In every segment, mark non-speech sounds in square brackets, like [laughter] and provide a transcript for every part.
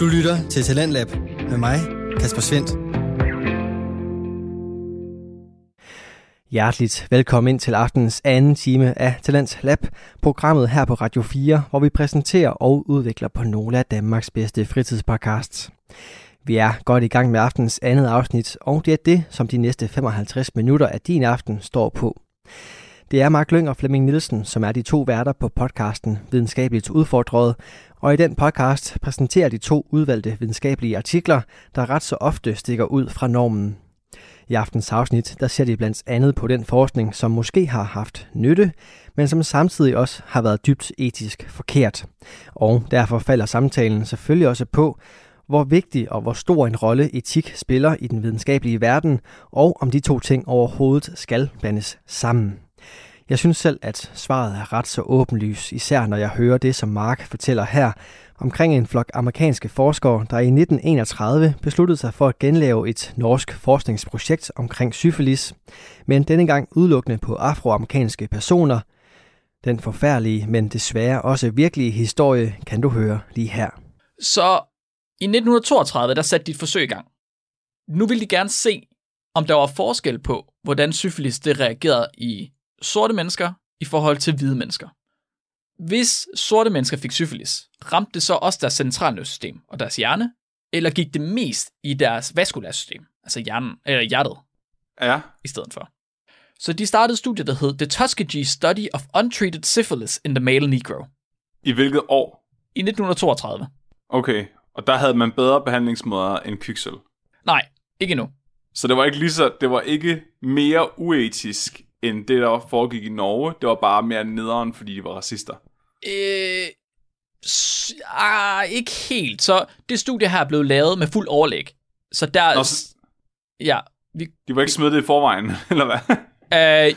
Du lytter til Talentlab med mig, Kasper Svendt. Hjerteligt velkommen ind til aftenens anden time af Talent Lab, programmet her på Radio 4, hvor vi præsenterer og udvikler på nogle af Danmarks bedste fritidspodcasts. Vi er godt i gang med aftenens andet afsnit, og det er det, som de næste 55 minutter af din aften står på. Det er Mark Lyng og Flemming Nielsen, som er de to værter på podcasten Videnskabeligt Udfordret, og i den podcast præsenterer de to udvalgte videnskabelige artikler, der ret så ofte stikker ud fra normen. I aftens afsnit, der ser de blandt andet på den forskning, som måske har haft nytte, men som samtidig også har været dybt etisk forkert. Og derfor falder samtalen selvfølgelig også på, hvor vigtig og hvor stor en rolle etik spiller i den videnskabelige verden, og om de to ting overhovedet skal blandes sammen. Jeg synes selv, at svaret er ret så åbenlys, især når jeg hører det, som Mark fortæller her, omkring en flok amerikanske forskere, der i 1931 besluttede sig for at genlave et norsk forskningsprojekt omkring syfilis, men denne gang udelukkende på afroamerikanske personer. Den forfærdelige, men desværre også virkelige historie kan du høre lige her. Så i 1932, der satte de et forsøg i gang. Nu ville de gerne se, om der var forskel på, hvordan syfilis det reagerede i sorte mennesker i forhold til hvide mennesker. Hvis sorte mennesker fik syfilis, ramte det så også deres centralnervesystem og deres hjerne, eller gik det mest i deres vaskulære system, altså hjernen, eller hjertet, Ja. i stedet for. Så de startede studiet, der hed The Tuskegee Study of Untreated Syphilis in the Male Negro I hvilket år? i 1932. Okay. Og der havde man bedre behandlingsmåder end kviksøl. Nej, ikke endnu. Så det var ikke lige så, det var ikke mere uetisk end det, der foregik i Norge. Det var bare mere nederen, fordi de var racister. Øh, s- ah, ikke helt. Så det studie her er blevet lavet med fuld overlæg. Så der... Nå, så, Ja, vi, de var ikke smittet i forvejen, [laughs] eller hvad? øh,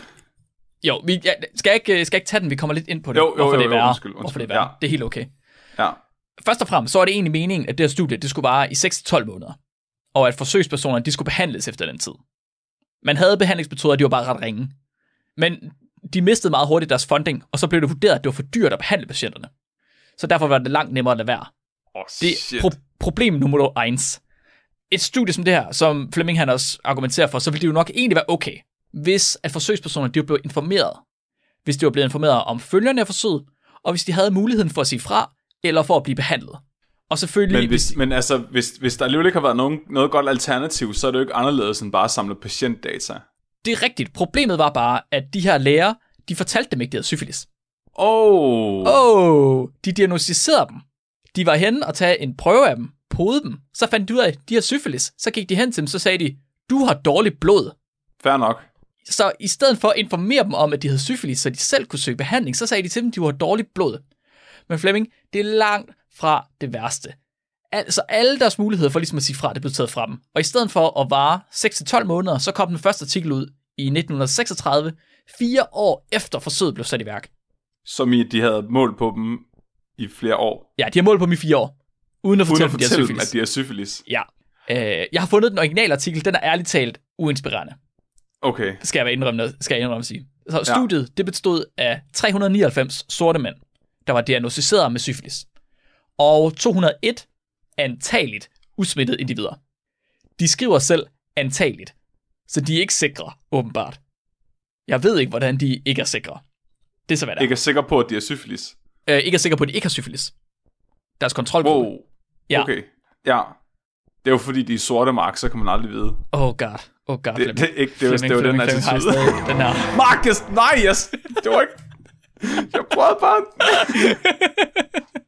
jo, vi, ja, skal, ikke, skal ikke tage den? Vi kommer lidt ind på det. Jo, jo, hvorfor jo, det er jo, værre. undskyld, Hvorfor undskyld, det er værre. ja. Det er helt okay. Ja. Først og fremmest, så er det egentlig meningen, at det her studie, det skulle vare i 6-12 måneder. Og at forsøgspersonerne, de skulle behandles efter den tid. Man havde behandlingsmetoder, de var bare ret ringe. Men de mistede meget hurtigt deres funding, og så blev det vurderet, at det var for dyrt at behandle patienterne. Så derfor var det langt nemmere at lade være. Oh, Det er pro- problem nummer 1. Et studie som det her, som Fleming han også argumenterer for, så ville det jo nok egentlig være okay, hvis at forsøgspersonerne de blev informeret. Hvis de var blevet informeret om følgerne af forsøget, og hvis de havde muligheden for at sige fra, eller for at blive behandlet. Og selvfølgelig... men, hvis, men altså, hvis, hvis der alligevel ikke har været nogen, noget godt alternativ, så er det jo ikke anderledes end bare at samle patientdata. Det er rigtigt. Problemet var bare, at de her læger, de fortalte dem ikke, de havde syfilis. Oh. Oh, de diagnostiserede dem. De var henne og tage en prøve af dem, pode dem. Så fandt de ud af, at de har syfilis. Så gik de hen til dem, så sagde de, du har dårligt blod. Fair nok. Så i stedet for at informere dem om, at de havde syfilis, så de selv kunne søge behandling, så sagde de til dem, at de har dårligt blod. Men Flemming, det er langt fra det værste. Altså alle deres muligheder for ligesom at sige fra, det blev taget fra dem. Og i stedet for at vare 6-12 måneder, så kom den første artikel ud i 1936, fire år efter forsøget blev sat i værk. Som i, de havde mål på dem i flere år. Ja, de har målt på dem i fire år, uden at Uden fortælle, at de har fortælle dem, at de har syfilis. Ja. Øh, jeg har fundet den originale artikel, den er ærligt talt uinspirerende, Okay. skal jeg, være indrømme, skal jeg indrømme at sige. Så Ja. studiet, det bestod af 399 sorte mænd, der var diagnostiseret med syfilis, og 201 antageligt usmittede individer. De skriver selv antageligt, så de er ikke sikre, åbenbart. Jeg ved ikke, hvordan de ikke er sikre. Det er så, hvad det er. Ikke er sikker på, at de har syfilis. Øh, ikke er sikre på, at de ikke har syfilis. Deres kontrolgruppe. Wow. Ja. Okay. Ja. Det er jo fordi, de er sorte mark, så kan man aldrig vide. Oh god. Oh god. Det, det, er ikke, det, er, jo- det Flemming, Flemming har attitude. stadig den her. [laughs] Marcus, nej, yes. det var ikke... Jeg prøvede bare... [laughs]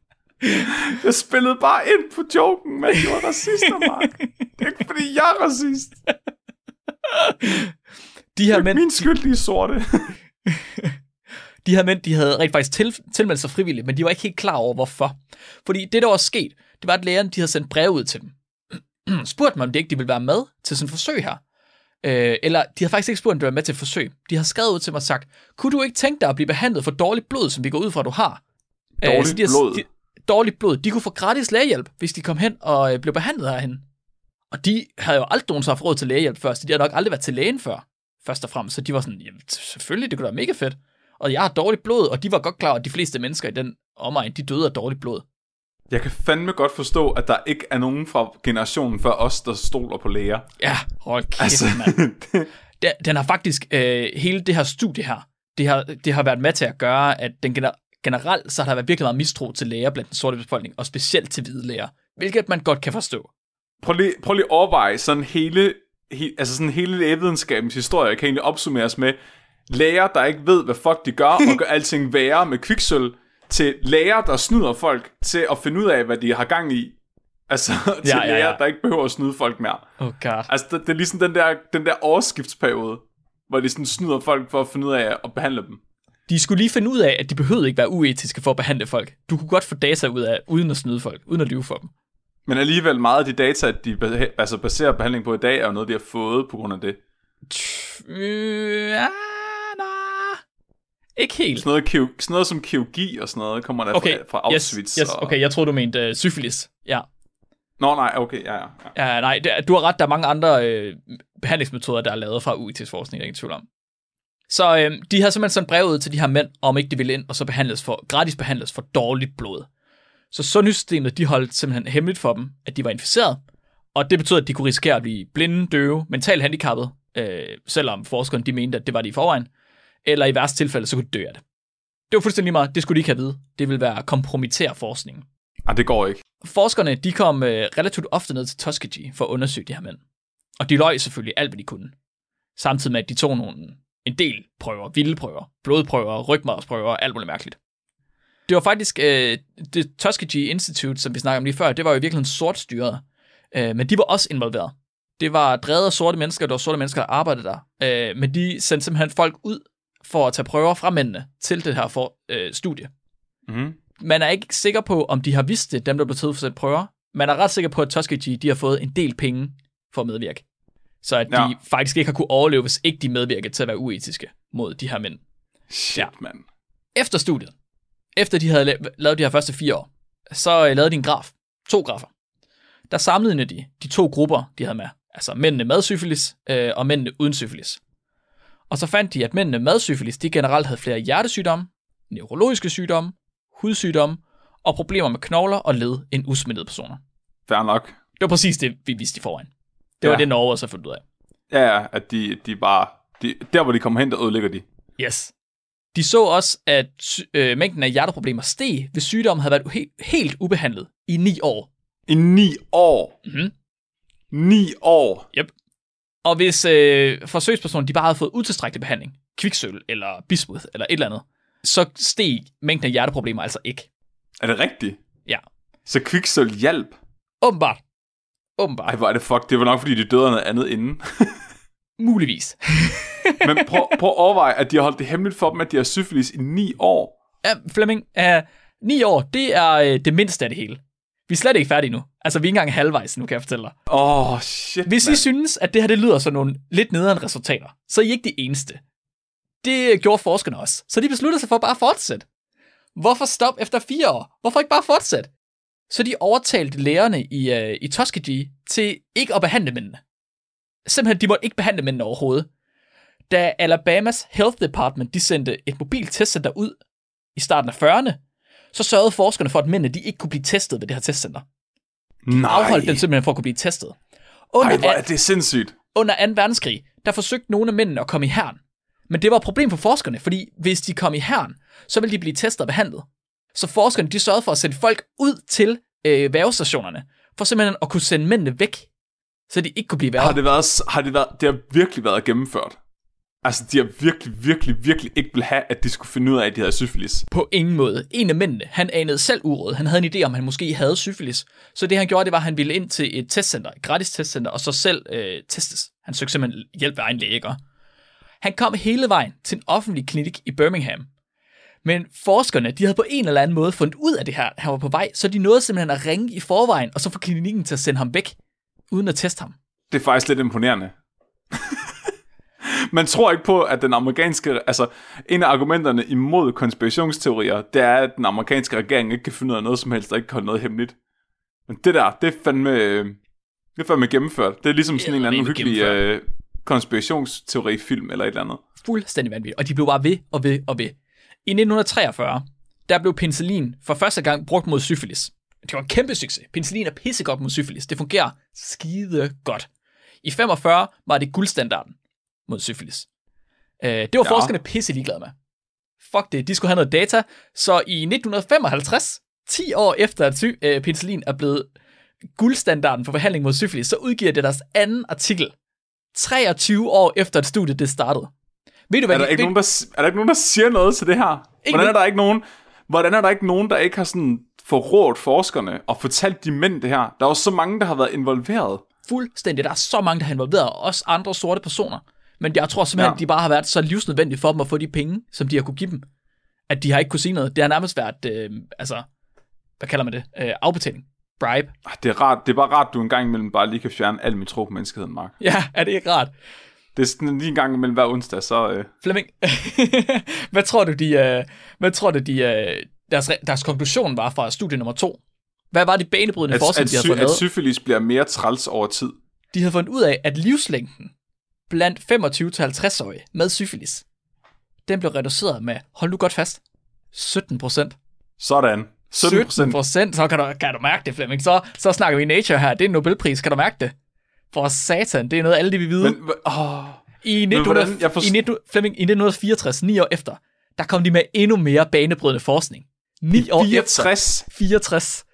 Jeg spillede bare ind på joken, men de var racister, Mark. Det er ikke fordi, jeg er racist. De her Det er mænd, min skyld, de er sorte. de her mænd, de havde rent faktisk til, tilmeldt sig frivilligt, men de var ikke helt klar over, hvorfor. Fordi det, der var sket, det var, at lægerne, de havde sendt brev ud til dem. [clears throat] spurgte dem, om de ikke de ville være med til sådan et forsøg her. Øh, eller de havde faktisk ikke spurgt, om de være med til et forsøg. De havde skrevet ud til mig og sagt, kunne du ikke tænke dig at blive behandlet for dårligt blod, som vi går ud fra, du har? Dårligt så de har, blod? De, dårligt blod. De kunne få gratis lægehjælp, hvis de kom hen og øh, blev behandlet herhen. Og de havde jo aldrig nogensinde haft råd til lægehjælp før, så de har nok aldrig været til lægen før, først og fremmest. Så de var sådan, jamen selvfølgelig, det kunne da være mega fedt. Og jeg har dårligt blod, og de var godt klar over, at de fleste mennesker i den omegn, de døde af dårligt blod. Jeg kan fandme godt forstå, at der ikke er nogen fra generationen før os, der stoler på læger. Ja, hold kæft, Altså, mand. [laughs] Den, den har faktisk, øh, hele det her studie her, det har, det har været med til at gøre, at den gener- generelt, så har der været virkelig meget mistro til læger blandt den sorte befolkning, og specielt til hvide læger, hvilket man godt kan forstå. prøv, lige, prøv lige at overveje sådan hele, he, altså sådan hele lægevidenskabens historie kan egentlig opsummeres med læger, der ikke ved, hvad fuck de gør, [laughs] og gør alting værre med kviksøl, til læger, der snyder folk til at finde ud af, hvad de har gang i. Altså [laughs] til Ja, ja, ja. læger, der ikke behøver at snyde folk mere. Oh god. Altså det, det er ligesom den der, den der overskiftsperiode, hvor de sådan snyder folk for at finde ud af at behandle dem. De skulle lige finde ud af, at de behøvede ikke være uetiske for at behandle folk. Du kunne godt få data ud af, uden at snyde folk, uden at lyve for dem. Men alligevel meget af de data, de altså baserer behandling på i dag, er jo noget, de har fået på grund af det. Øh, ja. Ikke helt. Sådan noget, sådan noget som kirurgi og sådan noget kommer der Okay, fra, fra Auschwitz. yes, yes, og... okay, jeg troede, du mente uh, syfilis. Ja. Nå nej, okay, ja, ja. ja. Ja, nej, du har ret, der er mange andre øh, behandlingsmetoder, der er lavet fra UIT's forskning, der er ingen tvivl om. Så øh, de har simpelthen sendt brev ud til de her mænd, om ikke de ville ind, og så behandles for, gratis behandles for dårligt blod. Så sundhedssystemet, de holdt simpelthen hemmeligt for dem, at de var inficeret, og det betød, at de kunne risikere at blive blinde, døve, mentalt handicappet, øh, selvom forskerne de mente, at det var de i forvejen, eller i værste tilfælde, så kunne de dø af det. Det var fuldstændig meget, det skulle de ikke have vide. Det ville være at kompromittere forskningen. Ej, det går ikke. Forskerne de kom øh, relativt ofte ned til Tuskegee for at undersøge de her mænd. Og de løg selvfølgelig alt, hvad de kunne. Samtidig med, at de tog nogle, en del prøver, vilde prøver, blodprøver, rygmadsprøver og alt muligt mærkeligt. Det var faktisk øh, det Tuskegee Institute, som vi snakkede om lige før, det var jo i virkeligheden sort styret. Øh, men de var også involveret. Det var drevet af sorte mennesker, der var sorte mennesker, der arbejdede der. Øh, men de sendte simpelthen folk ud for at tage prøver fra mændene til det her for, øh, studie Mm-hmm. man er ikke sikker på, om de har vidst det, dem der blev taget for at prøver. Man er ret sikker på, at Tuskegee de har fået en del penge for at medvirke. Så at de Ja. faktisk ikke har kunne overleve, hvis ikke de medvirkede til at være uetiske mod de her mænd. Shit, Ja. mand. Efter studiet, efter de havde la- lavet de her første fire år, så øh, lavede de en graf. To grafer. Der sammenlignede de de to grupper, de havde med. Altså mændene med syfilis øh, og mændene uden syfilis. Og så fandt de, at mændene med syfilis, de generelt havde flere hjertesygdomme, neurologiske sygdomme, hudsygdomme og problemer med knogler og led end usmittede personer. Fair nok. Det var præcis det, vi vidste i forvejen. Det var Ja. det, Norge har fundet ud af. Ja, ja, at de, de bare... De, der, hvor de kommer hen, der ødelægger de. Yes. De så også, at øh, mængden af hjerteproblemer steg, hvis sygdommen havde været he- helt ubehandlet i ni år. I ni år. Mhm. Ni år. Og hvis øh, forsøgspersonen de bare havde fået utilstrækkelig behandling, kviksøl eller bismuth eller et eller andet, så steg mængden af hjerteproblemer altså ikke. Er det rigtigt? Ja. Så kviksøl hjælp. Åbenbart. Åbenbart. Ej, hvor er det fuck. Det var nok, fordi de døde af noget andet inden. [laughs] Muligvis. [laughs] Men prøv, prøv at overveje, at de har holdt det hemmeligt for dem, at de har syfilis i ni år. Ja, Flemming, uh, ni år, det er uh, det mindste af det hele. Vi er slet ikke færdige nu. Altså, vi er ikke engang halvvejs nu, kan jeg fortælle dig. Åh, oh, shit, Hvis I mand. synes, at det her det lyder som nogle lidt nederen resultater, så er I ikke de eneste. Det gjorde forskerne også. Så de besluttede sig for bare at fortsætte. Hvorfor stoppe efter fire år? Hvorfor ikke bare fortsætte? Så de overtalte lærerne i, uh, i Tuskegee til ikke at behandle mændene. Simpelthen, de måtte ikke behandle mændene overhovedet. Da Alabamas Health Department de sendte et mobilt testcenter ud i starten af 40'erne, så sørgede forskerne for, at mændene de ikke kunne blive testet ved det her testcenter. Nej. Afholdt dem simpelthen for at kunne blive testet. Under, Ej, hvor er det sindssygt. under 2. verdenskrig, der forsøgte nogle af mændene at komme i herren. Men det var et problem for forskerne, fordi hvis de kom i herren, så ville de blive testet og behandlet. Så forskerne de sørgede for at sende folk ud til øh, værvestationerne, for simpelthen at kunne sende mændene væk, så de ikke kunne blive værre. Har det været, har det været, det har virkelig været gennemført. Altså, de har virkelig, virkelig, virkelig ikke vil have, at de skulle finde ud af, at de havde syfilis. På ingen måde. En af mændene, han anede selv uråd. Han havde en idé om, at han måske havde syfilis. Så det han gjorde, det var, at han ville ind til et testcenter, et gratis testcenter, og så selv øh, testes. Han søgte simpelthen hjælp af egen læge. ikke? Han kom hele vejen til en offentlig klinik i Birmingham. Men forskerne, de havde på en eller anden måde fundet ud af det her, han var på vej, så de nåede simpelthen at ringe i forvejen, og så få klinikken til at sende ham væk, uden at teste ham. Det er faktisk lidt imponerende. [laughs] Man tror ikke på, at den amerikanske... Altså, en af argumenterne imod konspirationsteorier, det er, at den amerikanske regering ikke kan finde ud af noget som helst, og ikke kan holde noget hemmeligt. Men det der, det er fandme... Det er fandme gennemført. Det er ligesom sådan en eller anden hyggelig øh, konspirationsteorifilm eller et eller andet. fuldstændig vanvittigt. Og de blev bare ved og ved og ved. I 1943, der blev penicillin for første gang brugt mod syfilis. det var en kæmpe succes. Penicillin er pissegodt mod syfilis. Det fungerer skide godt. I 45 var det guldstandarden mod syfilis. Øh, det var Ja. forskerne pisse ligeglade med. Fuck det, de skulle have noget data. Så i 1955, 10 år efter at sy- øh, penicillin er blevet guldstandarden for behandling mod syfilis, så udgiver det deres anden artikel. 23 år efter at studiet det startede. Ved du hvad Er der, de, ikke ved, nogen, der, er der ikke nogen, der siger noget til det her? Ikke Hvordan er der ikke nogen, hvordan er der ikke nogen, der ikke har sådan forrådt forskerne og fortalt de mænd det her? Der er jo så mange, der har været involveret. Fuldstændig. Der er så mange, der har involveret, også andre sorte personer. Men jeg tror simpelthen, Ja. ja. de bare har været så livsnødvendige for dem at få de penge, som de har kunne give dem, at de har ikke kunne sige noget. Det har nærmest været, øh, altså, hvad kalder man det? Øh, afbetaling. Bribe. Ah, Det er, rart, det er bare rart, du en gang imellem bare lige kan fjerne al min tro på menneskeheden, Mark. Ja, er det ikke rart? Det er sådan lige en gang imellem hver onsdag, så... Øh, Flemming, [laughs] hvad tror du, de, øh, hvad tror du, de, øh, deres, deres konklusion var fra studie nummer to? Hvad var det banebrydende at, forskning, at, de havde fået at syfilis bliver mere træls over tid. De havde fundet ud af, at livslængden blandt 25-50-årige med syfilis, den blev reduceret med, hold nu godt fast, 17 procent. Sådan. 17 procent. procent, så kan du, kan du mærke det, Flemming. Så, så snakker vi Nature her. Det er en Nobelpris, kan du mærke det? For satan, det er noget, alle de vil vide. Men, åh, I, 1900, hvordan- jeg forst- i, 19, Flemming, I 1964, ni år efter, der kom de med endnu mere banebrydende forskning. Ni år efter. 64 64.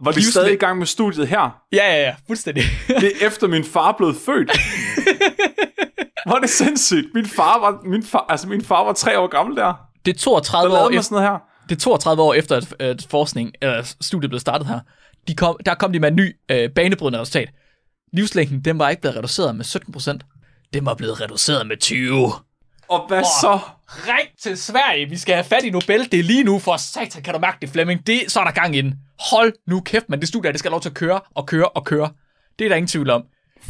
var de stadig i gang med studiet her. Ja, ja, ja, fuldstændig. [laughs] Det er efter min far blev født. [laughs] Hvor er det sindssygt. Min far var, min far, altså min far var tre år gammel der. Det er 32 Der år efter, sådan noget her. det er 32 år efter, at, at forskning, eller studiet blev startet her. De kom, der kom de med en ny øh, banebrydende resultat. Livslængden, den var ikke blevet reduceret med 17 procent. Den var blevet reduceret med 20. Og hvad så? Ring til Sverige, vi skal have fat i Nobel. Det er lige nu, for satan, kan du mærke det, Flemming? Det, så er der gang i den. Hold nu kæft, men det studie, det skal have lov til at køre og køre og køre. Det er der ingen tvivl om.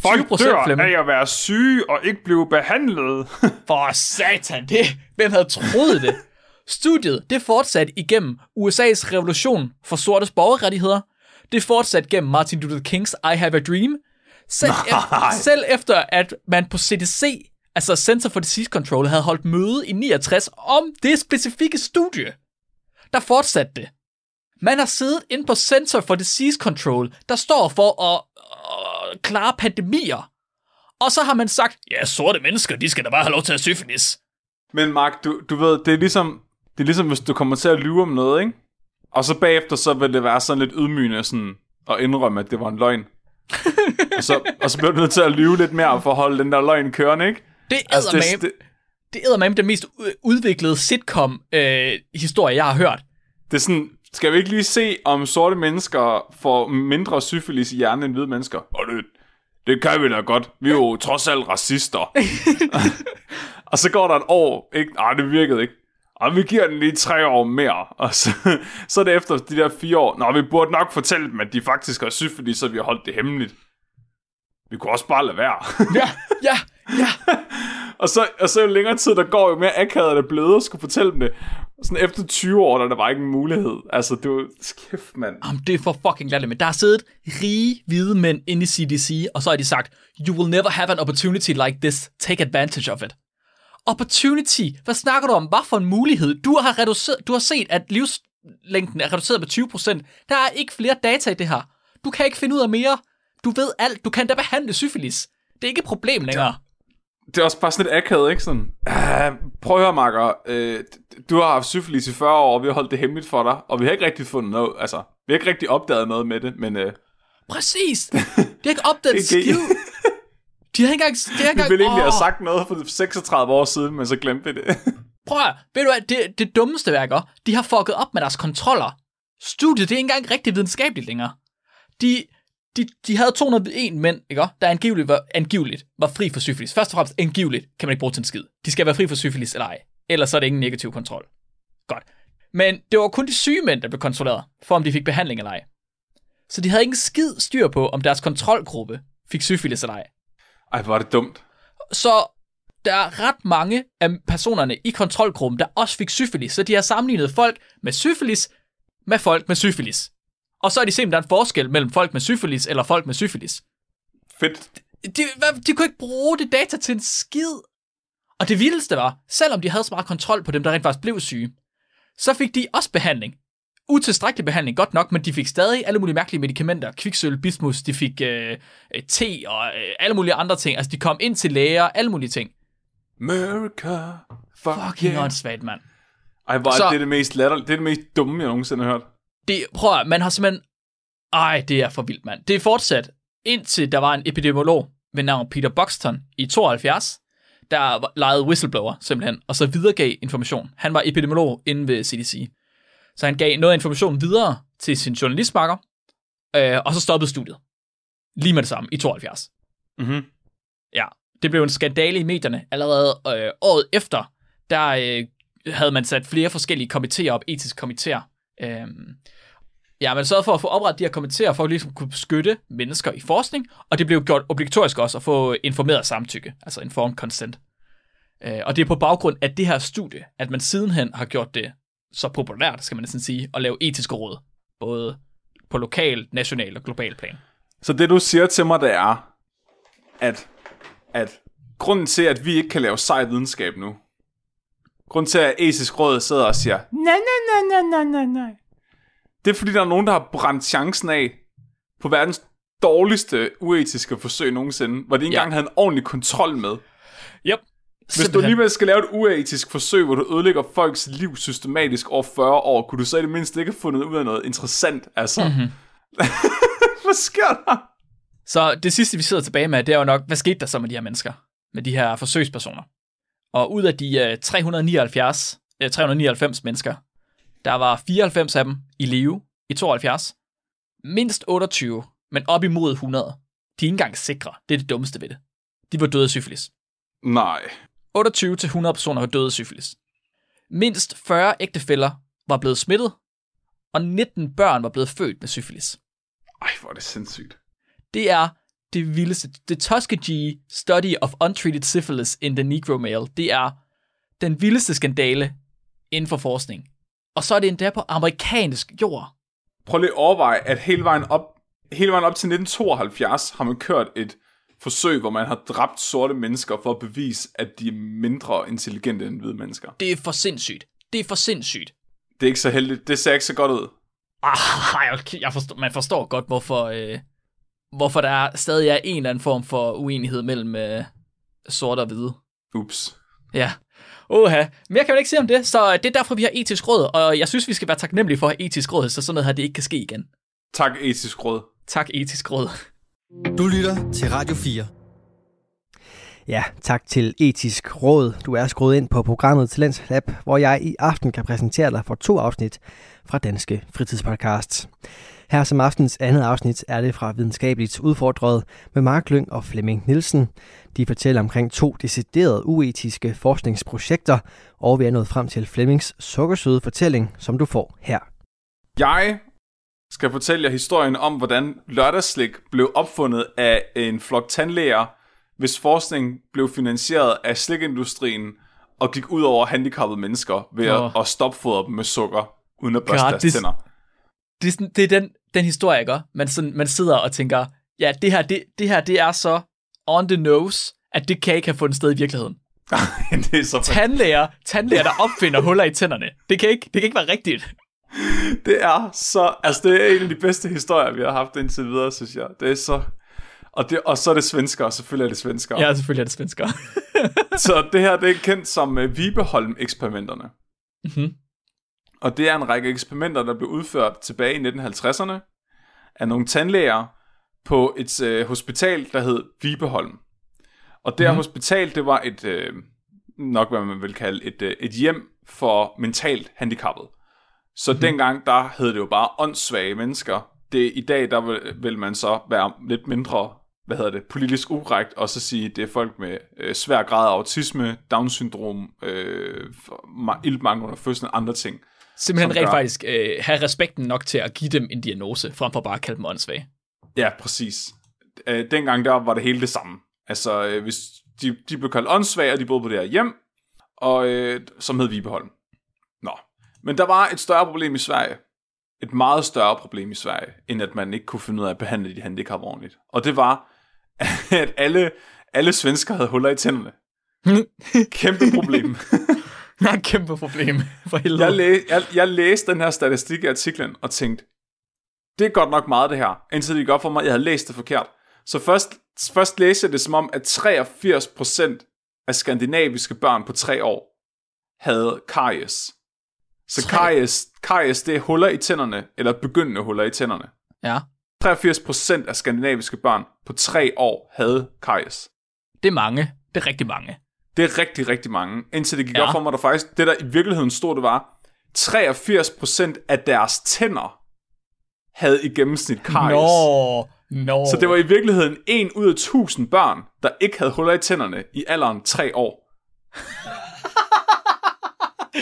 20% Flemming. at være syge og ikke blive behandlet. [laughs] For satan, det, hvem havde troet det? Studiet, det fortsatte igennem USA's revolution for sortes borgerrettigheder. Det fortsatte gennem Martin Luther Kings I Have a Dream. Selv, efter, selv efter, at man på CDC, altså Center for Disease Control, havde holdt møde i 69 om det specifikke studie, der fortsatte det. Man har siddet inde på Center for Disease Control, der står for at, at klare pandemier. Og så har man sagt, ja, sorte mennesker, de skal da bare have lov til at syfilis. Men Mark, du, du ved, det er ligesom, det er ligesom, hvis du kommer til at lyve om noget, ikke? Og så bagefter, så vil det være sådan lidt ydmygende sådan, at indrømme, at det var en løgn. Og, så, og så bliver du nødt til at lyve lidt mere for at holde den der løgn kørende, ikke? Det er Altså, det, det, det er den mest udviklede sitcom-historie, jeg har hørt. det er sådan, skal vi ikke lige se, om sorte mennesker får mindre syfilis i hjernen end hvide mennesker? Og det, det kan vi da godt. Vi er jo trods alt racister. [laughs] og så går der et år, ikke? Nej, det virkede ikke. Og vi giver den lige tre år mere. Og så, [laughs] så er det efter de der fire år. Nå, vi burde nok fortælle dem, at de faktisk har syfilis, så vi har holdt det hemmeligt. Vi kunne også bare lade være. [laughs] Ja, ja, ja. [laughs] og, så, og så jo længere tid der går, jo mere akavet det blevet at skulle fortælle dem det. Sådan efter 20 år, der er der bare ikke en mulighed. Altså, det var... Kæft, mand. Jamen, det er for fucking latterligt, men der har siddet rige hvide mænd inde i CDC, og så har de sagt, you will never have an opportunity like this. Take advantage of it. Opportunity? Hvad snakker du om? Hvad for en mulighed? Du har, reduceret, du har set, at livslængden er reduceret med 20%. Der er ikke flere data i det her. Du kan ikke finde ud af mere. Du ved alt. Du kan da behandle syfilis. Det er ikke et problem længere. Det er også bare sådan lidt akavet, ikke? Sådan, ah, prøv at høre, Marker. Øh, du har haft syfilis i 40 år, og vi har holdt det hemmeligt for dig, og vi har ikke rigtig fundet noget, altså, vi har ikke rigtig opdaget noget med det, men øh, Præcis. [laughs] De har ikke opdaget Det skiv. De har ikke engang... De har ikke vi engang ville egentlig have sagt noget for 36 år siden, men så glemte vi det. [laughs] Prøv at, ved du hvad, det, det dummeste værker, de har fucket op med deres kontroller. Studiet, det er ikke engang rigtig videnskabeligt længere. De, de, de havde 201 mænd, ikke? der angiveligt var, angiveligt var fri for syfilis. Først og fremmest angiveligt kan man ikke bruge til en skid. De skal være fri for syfilis eller ej. Ellers er det ingen negativ kontrol. Godt. Men det var kun de syge mænd, der blev kontrolleret, for om de fik behandling eller ej. Så de havde ikke en skid styr på, om deres kontrolgruppe fik syfilis eller ej. Ej, hvor er det dumt. Så der er ret mange af personerne i kontrolgruppen, der også fik syfilis. Så de har sammenlignet folk med syfilis med folk med syfilis. Og så er de set, om der er en forskel mellem folk med syfilis eller folk med syfilis. Fedt. De, de kunne ikke bruge det data til en skid. Og det vildeste var, selvom de havde så meget kontrol på dem, der rent faktisk blev syge, så fik de også behandling. Utilstrækkelig behandling, godt nok, men de fik stadig alle mulige mærkelige medicamenter. Kviksøl, bismus, de fik øh, øh, te og øh, alle mulige andre ting. Altså, de kom ind til læger, alle mulige ting. America. Fuck Fucking yeah. åndssvagt, mand. Ej, hvor er det det mest latter, det er det mest dumme, jeg nogensinde har hørt. Det, prøv at, man har simpelthen... Ej, det er for vildt, mand. Det er fortsat, indtil der var en epidemiolog ved navn Peter Buxton i 72, der legede whistleblower simpelthen, og så videregav information. Han var epidemiolog inde ved CDC. Så han gav noget information videre til sin journalistmarker, øh, og så stoppede studiet. Lige med det samme, i 72. Mhm. Ja, det blev en skandale i medierne. Allerede øh, året efter, der øh, havde man sat flere forskellige komiteer op, etiske komiteer. Øhm, ja, man sørgede for at få oprettet de her komiteer, for at ligesom kunne beskytte mennesker i forskning, og det blev gjort obligatorisk også at få informeret samtykke, altså informed consent. Øh, og det er på baggrund af det her studie, at man sidenhen har gjort det så populært, skal man næsten sige, at lave etiske råd, både på lokal, national og global plan. Så det du siger til mig, det er, at, at grunden til, at vi ikke kan lave sej videnskab nu, grunden til, at etisk råd sidder og siger, nej, nej, nej, nej, nej, nej, nej, det er fordi, der er nogen, der har brændt chancen af på verdens dårligste uetiske forsøg nogensinde, hvor de ikke Ja. engang havde en ordentlig kontrol med. Hvis du alligevel skal lave et uetisk forsøg, hvor du ødelægger folks liv systematisk over 40 år, kunne du så i det mindste ikke have fundet ud af noget interessant, altså. Mm-hmm. [laughs] Hvad sker der? Så det sidste, vi sidder tilbage med, det er jo nok, hvad skete der så med de her mennesker? Med de her forsøgspersoner? Og ud af de øh, 379, øh, 399 mennesker, der var 94 af dem i live i 72. Mindst 28, men op imod 100. De er ikke engang sikre. Det er det dummeste ved det. De var døde af syfilis. Nej. 28-100 personer var døde af syfilis. Mindst 40 ægtefæller var blevet smittet, og 19 børn var blevet født med syfilis. Ej, hvor er det sindssygt. Det er det vildeste. The Tuskegee Study of Untreated Syphilis in the Negro Male. Det er den vildeste skandale inden for forskning. Og så er det endda på amerikansk jord. Prøv lige at overveje, at hele vejen op, hele vejen op til 1972 har man kørt et forsøg, hvor man har dræbt sorte mennesker for at bevise, at de er mindre intelligente end hvide mennesker. Det er for sindssygt. Det er for sindssygt. Det er ikke så heldigt. Det ser ikke så godt ud. Ah, okay, jeg forstår, man forstår godt, hvorfor, øh, hvorfor der er, stadig er en eller anden form for uenighed mellem øh, sorte og hvide. Ups. Ja. Oha. Mere kan man ikke sige om det, så det er derfor, vi har etisk råd, og jeg synes, vi skal være taknemmelige for at have etisk råd, så sådan noget her, det ikke kan ske igen. Tak, etisk råd. Tak, etisk råd. Du lytter til Radio 4. Ja, tak til Etisk Råd. Du er skruet ind på programmet Talents Lab, hvor jeg i aften kan præsentere dig for to afsnit fra Danske Fritidspodcasts. Her som aftens andet afsnit er det fra Videnskabeligt Udfordret med Mark Lyng og Flemming Nielsen. De fortæller omkring to deciderede uetiske forskningsprojekter, og vi er nået frem til Flemmings sukkersøde fortælling, som du får her. Jeg skal fortælle jer historien om, hvordan lørdagsslik blev opfundet af en flok tandlæger, hvis forskning blev finansieret af slikindustrien og gik ud over handicappede mennesker ved Åh. at, at stopfodre dem med sukker, uden at børste God, deres det- tænder. Det er, sådan, det er den, den historie, ikke? Man, sådan, man sidder og tænker, ja, det her, det, det her, det er så on the nose, at det kan ikke have fundet sted i virkeligheden. [laughs] det er så Tandlæger, tandlæger, der opfinder huller i tænderne. Det kan ikke, det kan ikke være rigtigt. Det er så... Altså, det er en af de bedste historier, vi har haft indtil videre, synes jeg. Det er så... Og, det, og så er det svenskere, selvfølgelig er det svenskere. Ja, selvfølgelig er det svensker. [laughs] Så det her, det er kendt som uh, Vibeholm-eksperimenterne. Mhm. Og det er en række eksperimenter, der blev udført tilbage i 1950'erne af nogle tandlæger på et uh, hospital, der hed Vibeholm. Og det her Mhm. hospital, det var et, uh, nok hvad man vil kalde et, uh, et hjem for mentalt handicappet. Så mm-hmm. dengang, der hed det jo bare åndssvage mennesker. Det, I dag, der vil, vil man så være lidt mindre, hvad hedder det, politisk ukorrekt, og så sige, det er folk med øh, svær grad af autisme, Down-syndrom, øh, ma- ildmangel under fødslen, andre ting. Simpelthen rent gør- faktisk øh, have respekten nok til at give dem en diagnose, frem for bare at kalde dem åndssvage. Ja, præcis. Øh, dengang, der var det hele det samme. Altså, øh, hvis de, de blev kaldt åndssvage, og de boede på det her hjem, og, øh, som hed Vibeholm. Men der var et større problem i Sverige. Et meget større problem i Sverige, end at man ikke kunne finde ud af at behandle de handicap ordentligt. Og det var, [laughs] at alle, alle svensker havde huller i tænderne. [laughs] Kæmpe problem. Der er et kæmpe problem, [laughs] for helvede. Jeg, læ- jeg, jeg læste den her statistik i artiklen og tænkte, det er godt nok meget det her, indtil det gik op for mig, jeg havde læst det forkert. Så først, først læste jeg det som om, at 83% af skandinaviske børn på tre år havde karies. Så karies, karies, det er huller i tænderne, eller begyndende huller i tænderne. Ja, 83% af skandinaviske børn på tre år havde karies. det er mange. Det er rigtig mange. Det er rigtig, rigtig mange. Indtil det gik Ja. op for mig, der faktisk, det der i virkeligheden stod, det var, 83% af deres tænder havde i gennemsnit karies. Nå, nå. Så det var i virkeligheden 1 ud af 1000 børn, der ikke havde huller i tænderne i alderen 3 år.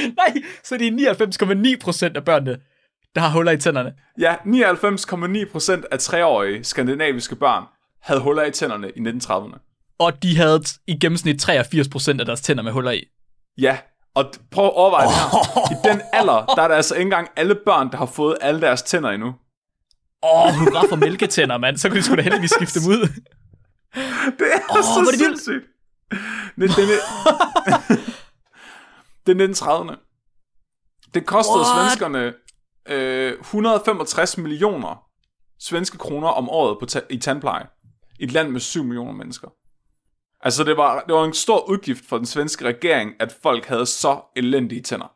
[laughs] Nej, så det er 99,9 procent af børnene, der har huller i tænderne. Ja, 99,9% af 3-årige skandinaviske børn havde huller i tænderne i 1930'erne. Og de havde i gennemsnit 83 procent af deres tænder med huller i. Ja, og prøv at overveje det her. I den alder, der er der altså ikke engang alle børn, der har fået alle deres tænder endnu. Åh, oh, hurra for mælketænder, mand. Så kunne de sgu da heldigvis skifte dem ud. Det er oh, så sindssygt. Det, det, det, [laughs] det er 1930'erne. Det kostede What? svenskerne øh, 165 millioner svenske kroner om året på ta- i tandpleje. I et land med 7 millioner mennesker. Altså, det var, det var en stor udgift for den svenske regering, at folk havde så elendige tænder.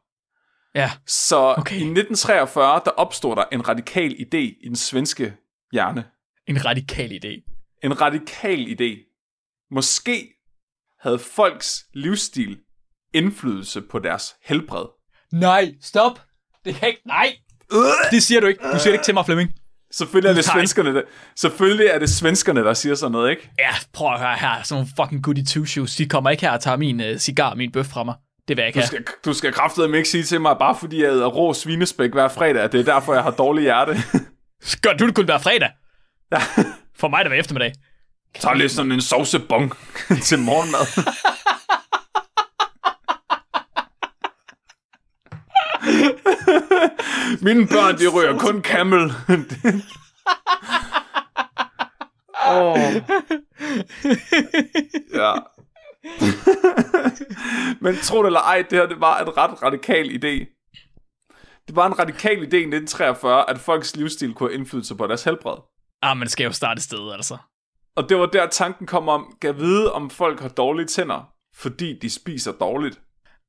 Ja, Så okay. i 1943, der opstod der en radikal idé i den svenske hjerne. en radikal idé. En radikal idé. Måske havde folks livsstil indflydelse på deres helbred. Nej, stop. Det kan ikke... Nej. Det siger du ikke. Du siger det ikke til mig, Flemming. Selvfølgelig er det svenskerne, der, selvfølgelig er det svenskerne, der siger sådan noget, ikke? Ja, prøv at høre her. Sådan nogle fucking goody two shoes. De kommer ikke her og tager min uh, cigar og min bøf fra mig. Det vil jeg ikke Du have. skal, du skal kraftedeme ikke sige til mig, bare fordi jeg æder rå svinespæk hver fredag, at det er derfor, jeg har dårlig hjerte. [laughs] Gør du det kun hver fredag? Ja. For mig er det hver eftermiddag. Så lidt sådan en sovsebong [laughs] til morgenmad. [laughs] Mine børn, de ryger kun camel. oh. ja. Men tro det eller ej, det her det var en ret radikal idé. Det var en radikal idé i 1943, at folks livsstil kunne have indflydelse på deres helbred. Ah, man skal jo starte et sted, altså. Og det var der tanken kom om, kan vide, om folk har dårlige tænder, fordi de spiser dårligt.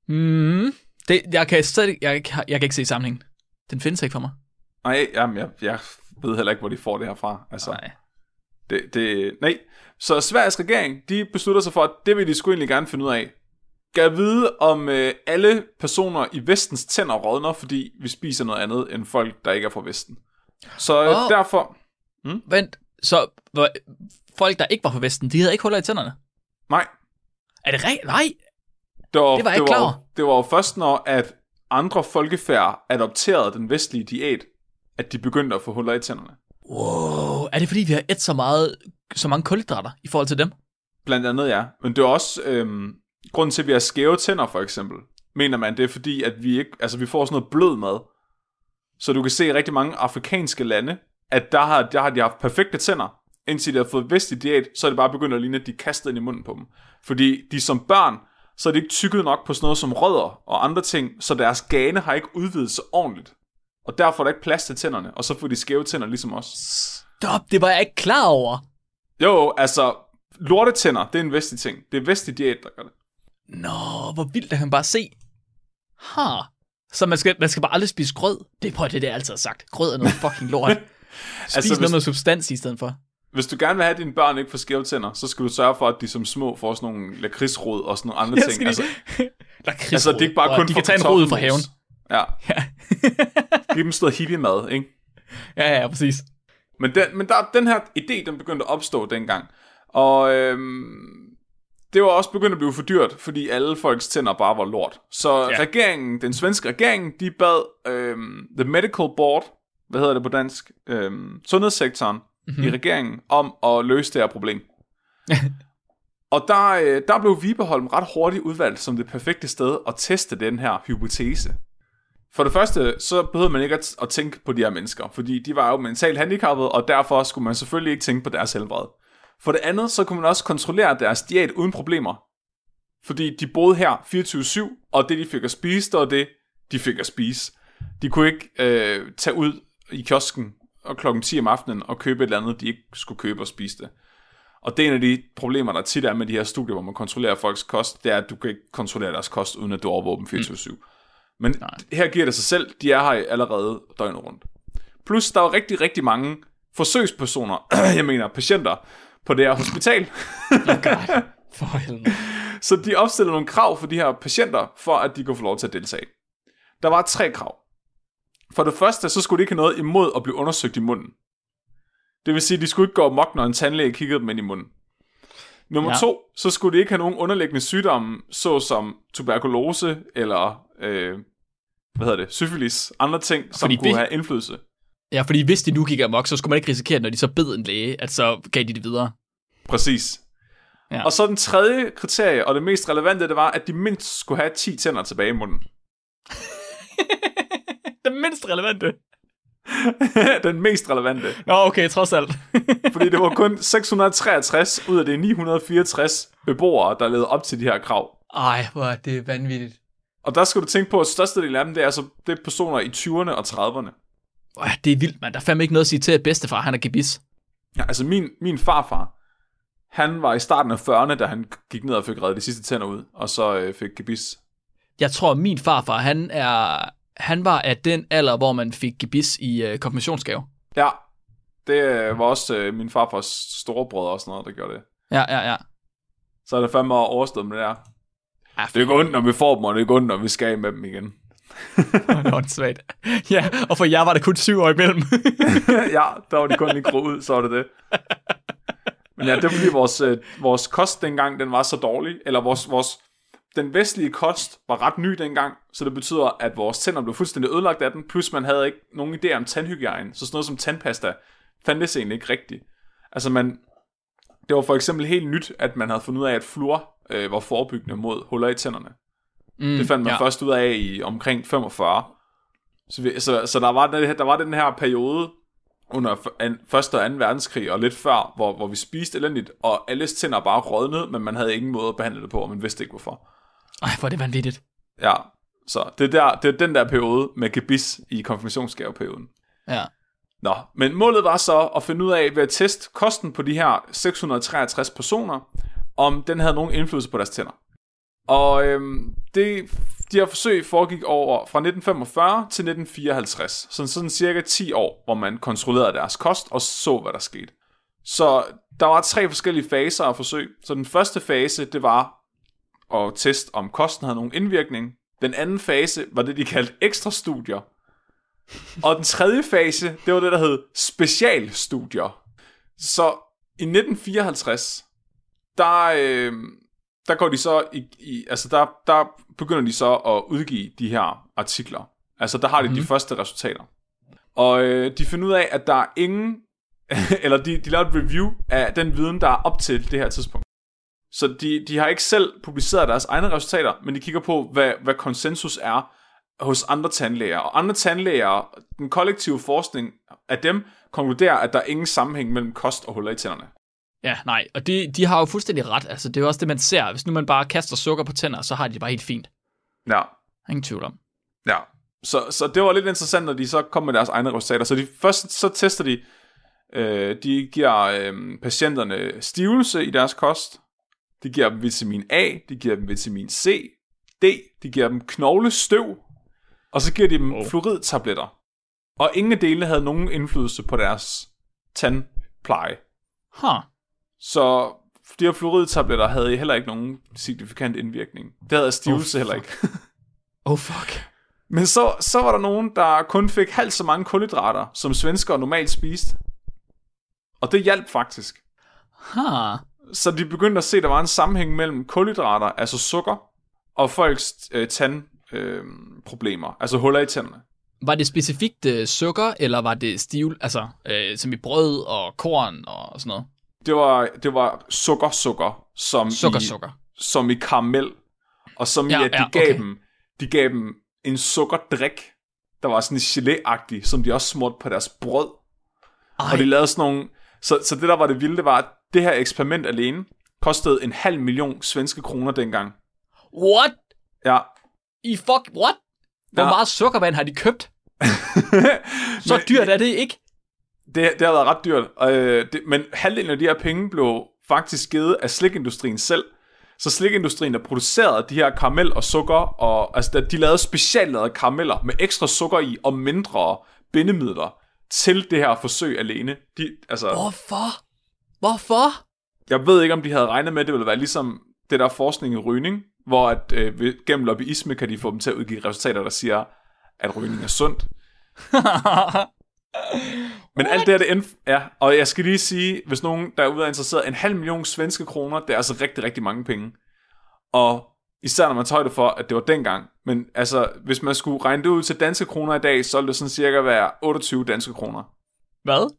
Mm, det, jeg, kan stadig, jeg, jeg, jeg kan ikke se sammenhængen. Den findes ikke for mig. Nej, jamen, jeg, jeg ved heller ikke, hvor de får det her fra. Altså, Nej. det, det, nej. Så Sveriges regering, de beslutter sig for, at det vil de sgu egentlig gerne finde ud af. Kan vide, om øh, alle personer i vestens tænder rådner, fordi vi spiser noget andet end folk, der ikke er fra vesten. Så øh, Åh. derfor... Vent, så hvor, folk, der ikke var på Vesten, de havde ikke huller i tænderne? Nej, Er det rigtigt? Nej. det var, Det var jeg det ikke klar var, det var jo først, når at andre folkefærd adopterede den vestlige diæt, at de begyndte at få huller i tænderne. Wow. Er det fordi, vi har et så meget, så mange kulhydrater i forhold til dem? Blandt andet, ja. Men det er også øhm, grunden til, at vi har skæve tænder, for eksempel. Mener man, det er fordi, at vi ikke, altså vi får sådan noget blød mad. Så du kan se i rigtig mange afrikanske lande, at der har, der har de haft perfekte tænder, indtil de har fået vestlig diæt, så er det bare begyndt at ligne, at de kaster ind i munden på dem. Fordi de som børn, så er de ikke tykket nok på sådan noget som rødder og andre ting, så deres gane har ikke udvidet sig ordentligt. Og derfor er der ikke plads til tænderne, og så får de skæve tænder ligesom os. Stop, det var jeg ikke klar over. Jo, altså, lortetænder, det er en vestlig ting. Det er vestlig diæt, der gør det. Nå, hvor vildt, kan man bare se. Ha. Så man skal, man skal bare aldrig spise grød. Det prøver det, er det, jeg altid sagt. Grød er noget fucking lort. [laughs] Spis Altså, altså, noget hvis- med substans i stedet for. Hvis du gerne vil have, at dine børn ikke får skæve tænder, så skal du sørge for, at de som små får sådan nogle lakridsrod og sådan nogle andre ting. skal Altså, lige... [laughs] Lakridsrod. altså, det er ikke bare Og kun De kan tage en rod fra haven. Ja, [laughs] Ja. giv dem sådan hippie mad, ikke? ja, ja, præcis. Men, den, men der, den her idé, den begyndte at opstå dengang. Og øhm, det var også begyndt at blive for dyrt, fordi alle folks tænder bare var lort. Så ja. regeringen, den svenske regering, de bad øhm, The Medical Board, hvad hedder det på dansk, øhm, sundhedssektoren mm-hmm. i regeringen, om at løse det her problem. [laughs] Og der, øh, der blev Vibeholm ret hurtigt udvalgt som det perfekte sted at teste den her hypotese. For det første, så behøvede man ikke at, at tænke på de her mennesker, fordi de var jo mentalt handicappede, og derfor skulle man selvfølgelig ikke tænke på deres helbred. For det andet, så kunne man også kontrollere deres diæt uden problemer. fordi de boede her 24-7, og det, de fik at spise, det var det, de fik at spise. De kunne ikke øh, tage ud i kiosken og klokken 10 om aftenen og købe et eller andet, de ikke skulle købe og spise det. Og det er en af de problemer, der tit er med de her studier, hvor man kontrollerer folks kost, det er, at du kan ikke kontrollere deres kost, uden at du overvåger dem 24-7. Mm. Men Nej. her giver det sig selv, de er her allerede døgnet rundt. Plus, der er rigtig, rigtig mange forsøgspersoner, [clears throat] jeg mener patienter, på det her hospital. [laughs] oh God. For helvede. Så de opstiller nogle krav for de her patienter, for at de kunne få lov til at deltage. Der var tre krav. For det første, så skulle de ikke have noget imod at blive undersøgt i munden. Det vil sige, at de skulle ikke gå mok, når en tandlæge kiggede dem ind i munden. Nummer ja. to, så skulle de ikke have nogen underliggende sygdomme, såsom tuberkulose eller, øh, hvad hedder det, syfilis, andre ting, som fordi kunne det... have indflydelse. Ja, fordi hvis de nu gik amok, så skulle man ikke risikere, når de så bed en læge, at så gav de det videre. Præcis. Ja. Og så den tredje kriterie, og det mest relevante, det var, at de mindst skulle have 10 tænder tilbage i munden. [laughs] det mindst relevante? [laughs] den mest relevante. Nå, okay, trods alt. [laughs] Fordi det var kun 663 ud af de 964 beboere, der levede op til de her krav. Ej, hvor er det vanvittigt. Og der skal du tænke på, at størstedelen af dem, det er, altså, det er personer i 20'erne og 30'erne. Ej, det er vildt, mand. Der er fandme ikke noget at sige til, at bedstefar, han er gebis. Ja, altså min, min farfar, han var i starten af 40'erne, da han gik ned og fik reddet de sidste tænder ud, og så øh, fik gebis. Jeg tror, min farfar, han er han var af den alder, hvor man fik gebis i øh, konfirmationsgave. Ja, det øh, var også øh, min farfars storebrødre og sådan noget, der gjorde det. Ja, ja, ja. Så er det fandme overstået med det der. Ja, det går ondt, når vi får dem, og det går ondt, når vi skal med dem igen. [laughs] det var svagt. Ja, og for jer var det kun syv år imellem. [laughs] ja, der var de kun lige gro ud, så var det det. Men ja, det var fordi vores, øh, vores kost dengang, den var så dårlig, eller vores, vores, den vestlige kost var ret ny dengang, så det betyder, at vores tænder blev fuldstændig ødelagt af den, plus man havde ikke nogen idé om tandhygiejne, så sådan noget som tandpasta fandtes egentlig ikke rigtigt. Altså man, det var for eksempel helt nyt, at man havde fundet ud af, at fluor øh, var forebyggende mod huller i tænderne. Mm, det fandt man ja. først ud af i omkring 45. Så, vi, så, så der, var den, der var den her periode under an, første og 2. verdenskrig og lidt før, hvor, hvor vi spiste elendigt, og alles tænder bare rådnede, men man havde ingen måde at behandle det på, og man vidste ikke hvorfor. Ej, hvor er det vanvittigt. Ja, så det er, der, det er den der periode med gebis i konfirmationsgaveperioden. Ja. Nå, men målet var så at finde ud af ved at teste kosten på de her 663 personer, om den havde nogen indflydelse på deres tænder. Og øhm, det, de her forsøg foregik over fra 1945 til 1954, sådan, sådan cirka 10 år, hvor man kontrollerede deres kost og så, hvad der skete. Så der var tre forskellige faser af forsøg. Så den første fase, det var at teste, om kosten havde nogen indvirkning. Den anden fase var det, de kaldte ekstra studier. Og den tredje fase, det var det, der hed specialstudier. Så i 1954, der, øh, der går de så i, i altså der, der begynder de så at udgive de her artikler. Altså der har de mm. de mhm. første resultater. Og øh, de finder ud af, at der er ingen, [laughs] eller de, de laver et review af den viden, der er op til det her tidspunkt. Så de, de har ikke selv publiceret deres egne resultater, men de kigger på, hvad, hvad konsensus er hos andre tandlæger. Og andre tandlæger, den kollektive forskning af dem, konkluderer, at der er ingen sammenhæng mellem kost og huller i tænderne. Ja, nej, og de, de har jo fuldstændig ret. Altså, det er jo også det, man ser. Hvis nu man bare kaster sukker på tænder, så har de det bare helt fint. Ja. Ingen tvivl om. Ja, så, så det var lidt interessant, når de så kom med deres egne resultater. Så de, først så tester de, øh, de giver øh, patienterne stivelse i deres kost, de giver dem vitamin A, de giver dem vitamin C, D, de giver dem knoglestøv, og så giver de dem oh. fluoridtabletter. Og ingen af delene havde nogen indflydelse på deres tandpleje. Huh. Så de her fluoridtabletter havde heller ikke nogen signifikant indvirkning. Det havde stivelse oh, heller ikke. [laughs] oh fuck. Men så, så var der nogen, der kun fik halvt så mange kulhydrater, som svensker normalt spiste. Og det hjalp faktisk. Huh. Så de begyndte at se, at der var en sammenhæng mellem kulhydrater, altså sukker, og folks øh, tandproblemer, øh, altså huller i tænderne. Var det specifikt øh, sukker, eller var det stiv, altså øh, som i brød og korn og sådan noget? Det var, det var sukker, sukker, som sukker, i, sukker. som i karamel, og som ja, i, at de, ja, gav okay. dem, de gav dem en sukkerdrik, der var sådan gelé som de også smurte på deres brød. Ej. Og de lavede sådan nogle, så, så det der var det vilde, var, at det her eksperiment alene kostede en halv million svenske kroner dengang. What? Ja. I fuck, what? Hvor Ja. meget sukkervand har de købt? [laughs] Så dyrt er det ikke. Det, det har været ret dyrt, øh, det, men halvdelen af de her penge blev faktisk givet af slikindustrien selv. Så slikindustrien, der producerede de her karamel og sukker, og, altså de lavede speciallavede karameller med ekstra sukker i og mindre bindemidler til det her forsøg alene. De, altså, Hvorfor? Hvorfor? Jeg ved ikke, om de havde regnet med, at det ville være ligesom det der forskning i rygning, hvor at, øh, gennem lobbyisme kan de få dem til at udgive resultater, der siger, at rygning er sundt. [laughs] Men alt det her, det end, ja, og jeg skal lige sige, hvis nogen derude er interesseret, en halv million svenske kroner, det er altså rigtig, rigtig mange penge. Og især når man tager det for, at det var dengang. Men altså, hvis man skulle regne det ud til danske kroner i dag, så ville det sådan cirka være 28 danske kroner. Hvad?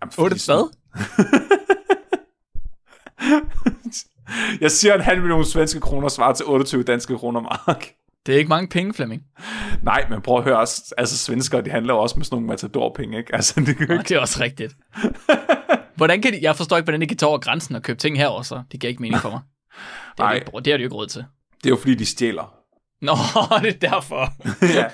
Jamen, fordi Otte sådan- hvad? [laughs] [laughs] Jeg siger en halv million svenske kroner svarer til 28 danske kroner mark. Det er ikke mange penge, Flemming. Nej, men prøv at høre, også, altså svenskere, de handler også med sådan nogle matadorpenge, ikke? Altså, det kan Nå, ikke... det er også rigtigt. Hvordan kan de, jeg forstår ikke, hvordan de kan tage over grænsen og købe ting herover, så det giver ikke mening for mig. Det har, Nej. de det har de jo ikke råd til. Det er jo fordi, de stjæler. Nå, [laughs] det er derfor. [laughs] ja.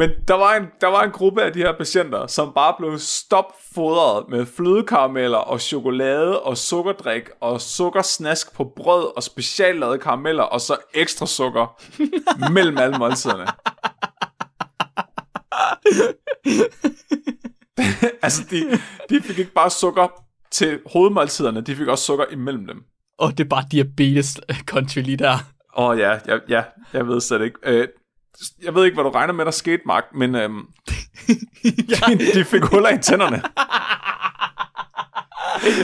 Men der var, en, der var en gruppe af de her patienter, som bare blev stopfodret med flødekarameller og chokolade og sukkerdrik og sukkersnask på brød og speciallavede karameller og så ekstra sukker [laughs] mellem alle måltiderne. [laughs] altså, de, de fik ikke bare sukker til hovedmåltiderne, de fik også sukker imellem dem. Og det er bare diabetes country lige der. Åh oh, ja, ja, ja, jeg ved slet ikke. Øh, jeg ved ikke, hvad du regner med, der skete, Mark, men øhm, [laughs] de, [laughs] de fik huller i tænderne.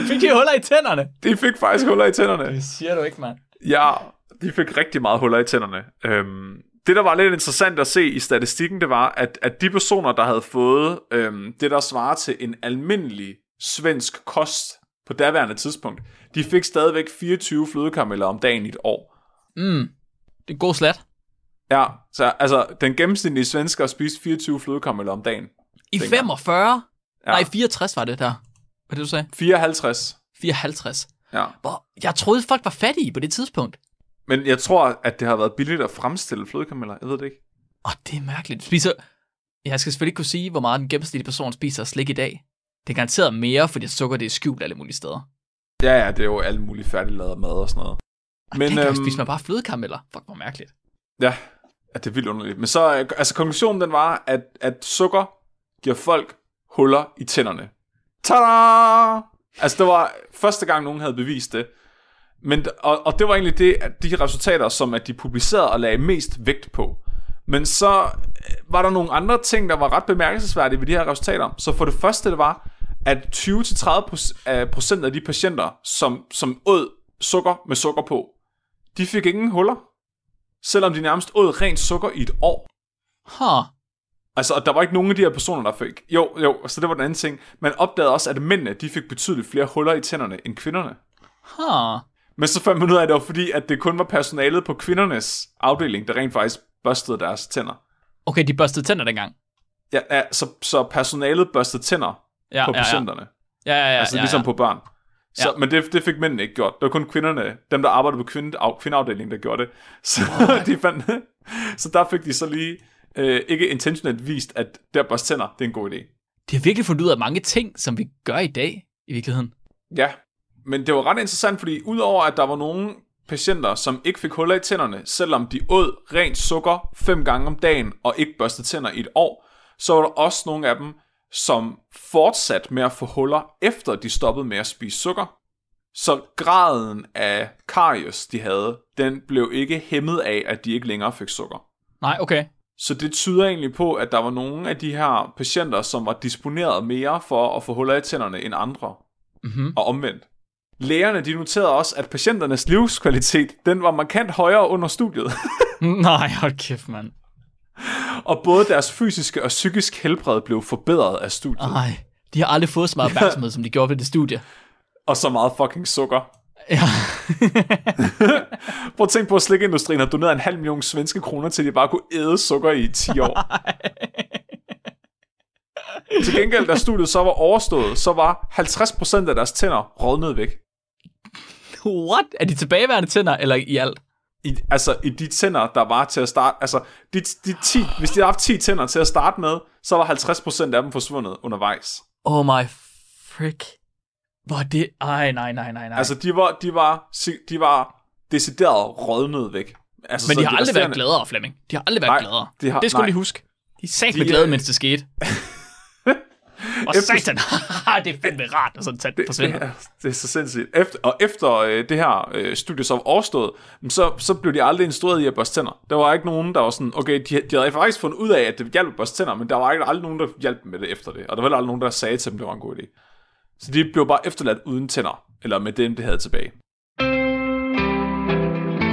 Fik de huller i tænderne? De fik faktisk huller i tænderne. Det siger du ikke, mand. Ja, de fik rigtig meget huller i tænderne. Øhm, det, der var lidt interessant at se i statistikken, det var, at, at de personer, der havde fået øhm, det, der svarer til en almindelig svensk kost på daværende tidspunkt, de fik stadigvæk 24 flødekarameller om dagen i et år. Mm. Det er god slat. Ja, så altså, den gennemsnitlige svensker spiste 24 flødekarameller om dagen. I Dengang. 45? Ja. Nej, 64 var det der. Hvad det, du sagde? 54. 54. Ja. Hvor, jeg troede, folk var fattige på det tidspunkt. Men jeg tror, at det har været billigt at fremstille flødekarameller. Jeg ved det ikke. Åh, det er mærkeligt. Spiser... Jeg skal selvfølgelig ikke kunne sige, hvor meget den gennemsnitlige person spiser slik i dag. Det er garanteret mere, fordi sukker det er skjult alle mulige steder. Ja, ja, det er jo alle mulige færdiglavet mad og sådan noget. Men, Men, øhm, spiste man bare flødekarameller. Fuck, hvor mærkeligt. Ja, at det er vildt underligt. Men så, øh, altså konklusionen den var, at, at sukker giver folk huller i tænderne. Tada! Altså det var første gang, nogen havde bevist det. Men, og, og det var egentlig det, at de resultater, som at de publicerede og lagde mest vægt på. Men så øh, var der nogle andre ting, der var ret bemærkelsesværdige ved de her resultater. Så for det første, det var, at 20-30 af procent af de patienter, som, som åd sukker med sukker på, de fik ingen huller selvom de nærmest åd rent sukker i et år. Huh. Altså, og der var ikke nogen af de her personer, der fik... Jo, jo, så det var den anden ting. Man opdagede også, at mændene, de fik betydeligt flere huller i tænderne end kvinderne. Huh. Men så fandt man ud af, at det var fordi, at det kun var personalet på kvindernes afdeling, der rent faktisk børstede deres tænder. Okay, de børstede tænder dengang. Ja, ja så, så personalet børstede tænder Ja, på ja, ja. patienterne. Ja, ja, ja. altså ja, ligesom ja. på børn. Så, Ja. Men det, det fik mændene ikke gjort. Det var kun kvinderne, dem der arbejdede på kvinde, af, kvindeafdelingen, der gjorde det. [laughs] Så, de fandt, så der fik de så lige øh, ikke intentionelt vist, at der børste tænder, det er en god idé. De har virkelig fundet ud af mange ting, som vi gør i dag, i virkeligheden. Ja, men det var ret interessant, fordi udover at der var nogle patienter, som ikke fik huller i tænderne, selvom de åd rent sukker fem gange om dagen og ikke børstede tænder i et år, så var der også nogle af dem, som fortsatte med at få huller, efter de stoppede med at spise sukker. Så graden af karies, de havde, den blev ikke hæmmet af, at de ikke længere fik sukker. Nej, okay. Så det tyder egentlig på, at der var nogle af de her patienter, som var disponeret mere for at få huller i tænderne end andre, Mm-hmm. og omvendt. Lægerne de noterede også, at patienternes livskvalitet den var markant højere under studiet, [laughs] Nej, hold kæft, mand. og både deres fysiske og psykisk helbred blev forbedret af studiet, Nej, de har aldrig fået så meget opmærksomhed, [laughs] som de gjorde ved det studie. Og så meget fucking sukker. Ja. [laughs] Prøv at tænke på, at slikindustrien har doneret en halv million svenske kroner til, at de bare kunne æde sukker i 10 år. Til gengæld, da studiet så var overstået, så var 50% af deres tænder rådnet væk. What? Er de tilbageværende tænder, eller i alt? I, altså i de tænder, der var til at starte, altså de, de 10, hvis de havde haft 10 tænder til at starte med, så var 50% af dem forsvundet undervejs. Oh my frick. Hvor det... Ej, nej, nej, nej, nej. Altså de var, de var, de var decideret rådnet væk. Altså, Men de har aldrig været gladere, Flemming. De har aldrig været Nej, gladere. de har- det skulle nej. de huske. De sagde De med glade, er- mens det skete. [laughs] Og satan, [laughs] det er fandme rart, at sådan en tand forsvinder. Det er, det er så sindssygt. Efter, og efter øh, det her øh, studie så overstået, så, så blev de aldrig instrueret i at børste tænder. Der var ikke nogen, der var sådan, okay, de, de havde faktisk fundet ud af, at det hjalp at børste tænder, men der var ikke aldrig nogen, der hjalp dem med det efter det. Og der var aldrig nogen, der sagde til dem, det var en god idé. Så de blev bare efterladt uden tænder, eller med dem, de havde tilbage.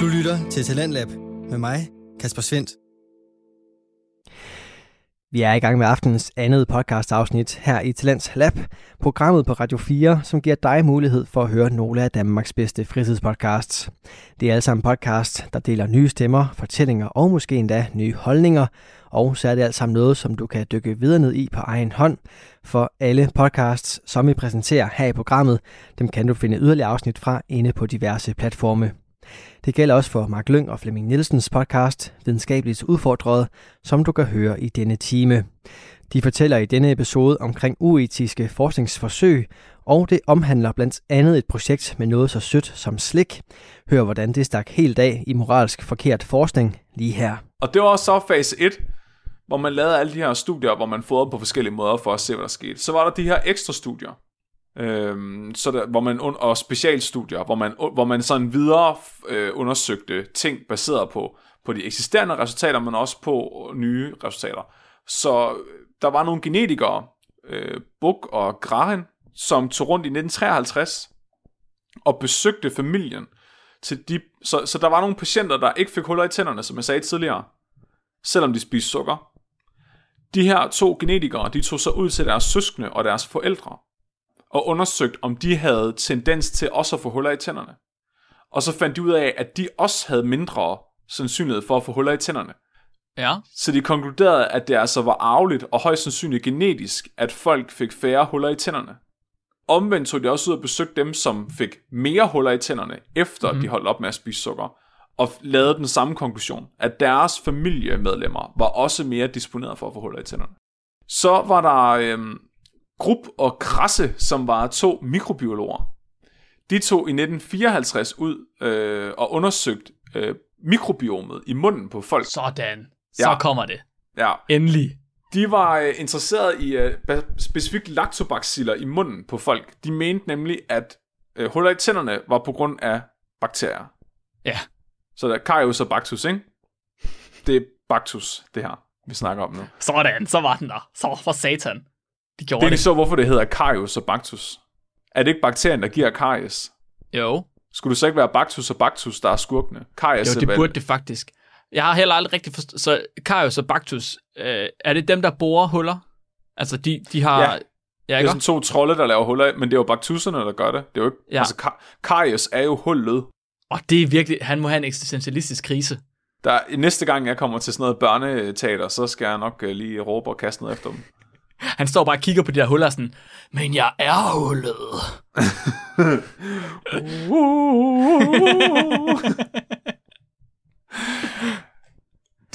Du lytter til Talentlab med mig, Kasper Svendt. Vi er i gang med aftenens andet podcast-afsnit her i Talents Lab, programmet på Radio 4, som giver dig mulighed for at høre nogle af Danmarks bedste fritidspodcasts. Det er alle sammen podcast, der deler nye stemmer, fortællinger og måske endda nye holdninger, og så er det alt sammen noget, som du kan dykke videre ned i på egen hånd, for alle podcasts, som vi præsenterer her i programmet, dem kan du finde yderligere afsnit fra inde på diverse platforme. Det gælder også for Mark Lyng og Flemming Nielsens podcast, Videnskabeligt Udfordret, som du kan høre i denne time. De fortæller i denne episode omkring uetiske forskningsforsøg, og det omhandler blandt andet et projekt med noget så sødt som slik. Hør hvordan det stak helt af i moralsk forkert forskning lige her. Og det var så fase 1, hvor man lavede alle de her studier, hvor man fodrede på forskellige måder for at se, hvad der skete. Så var der de her ekstra studier, øhm, så der, hvor man og specialstudier, hvor man, hvor man sådan videre øh, undersøgte ting baseret på, på de eksisterende resultater, men også på nye resultater. Så øh, der var nogle genetikere, øh, Buk og Grahen, som tog rundt i 1953 og besøgte familien. Til de, så, så der var nogle patienter, der ikke fik huller i tænderne, som jeg sagde tidligere, selvom de spiste sukker. De her to genetikere, de tog så ud til deres søskende og deres forældre, og undersøgte, om de havde tendens til også at få huller i tænderne. Og så fandt de ud af, at de også havde mindre sandsynlighed for at få huller i tænderne. Ja. Så de konkluderede, at det altså var arveligt og højst sandsynligt genetisk, at folk fik færre huller i tænderne. Omvendt tog de også ud og besøgte dem, som fik mere huller i tænderne, efter mm. de holdt op med at spise sukker, og lavede den samme konklusion, at deres familiemedlemmer var også mere disponeret for at få huller i tænderne. Så var der øhm, Grupp og Krasse, som var to mikrobiologer. De tog i 1954 ud øh, og undersøgte øh, mikrobiomet i munden på folk. Sådan. Så Ja. kommer det. Ja, Endelig. de var øh, interesseret i øh, specifikt lactobaciller i munden på folk. De mente nemlig, at øh, huller i tænderne var på grund af bakterier. Ja. Så der er Carius og Bactus, ikke? Det er Bactus, det her, vi snakker om nu. Sådan, så var den der. Så for satan. De Det gjorde er det. så, hvorfor det hedder Carius og Bactus. Er det ikke bakterien, der giver Caries? Jo. Skulle det så ikke være Bactus og Bactus, der er skurkene? Caries Jo, det burde det faktisk. Jeg har heller aldrig rigtig forstået. Så Karius og Bactus, øh, er det dem, der borer huller? Altså, de, de har... Ja. ja Det er sådan to trolde, der laver huller, men det er jo baktusserne, der gør det. Det er jo ikke, Ja. altså, Ka- Caries er jo hullet. Og det er virkelig... Han må have en eksistentialistisk krise. Der, næste gang jeg kommer til sådan noget børneteater, så skal jeg nok uh, lige råbe og kaste noget efter dem. [laughs] Han står bare og kigger på de der huller sådan, men jeg er hullet.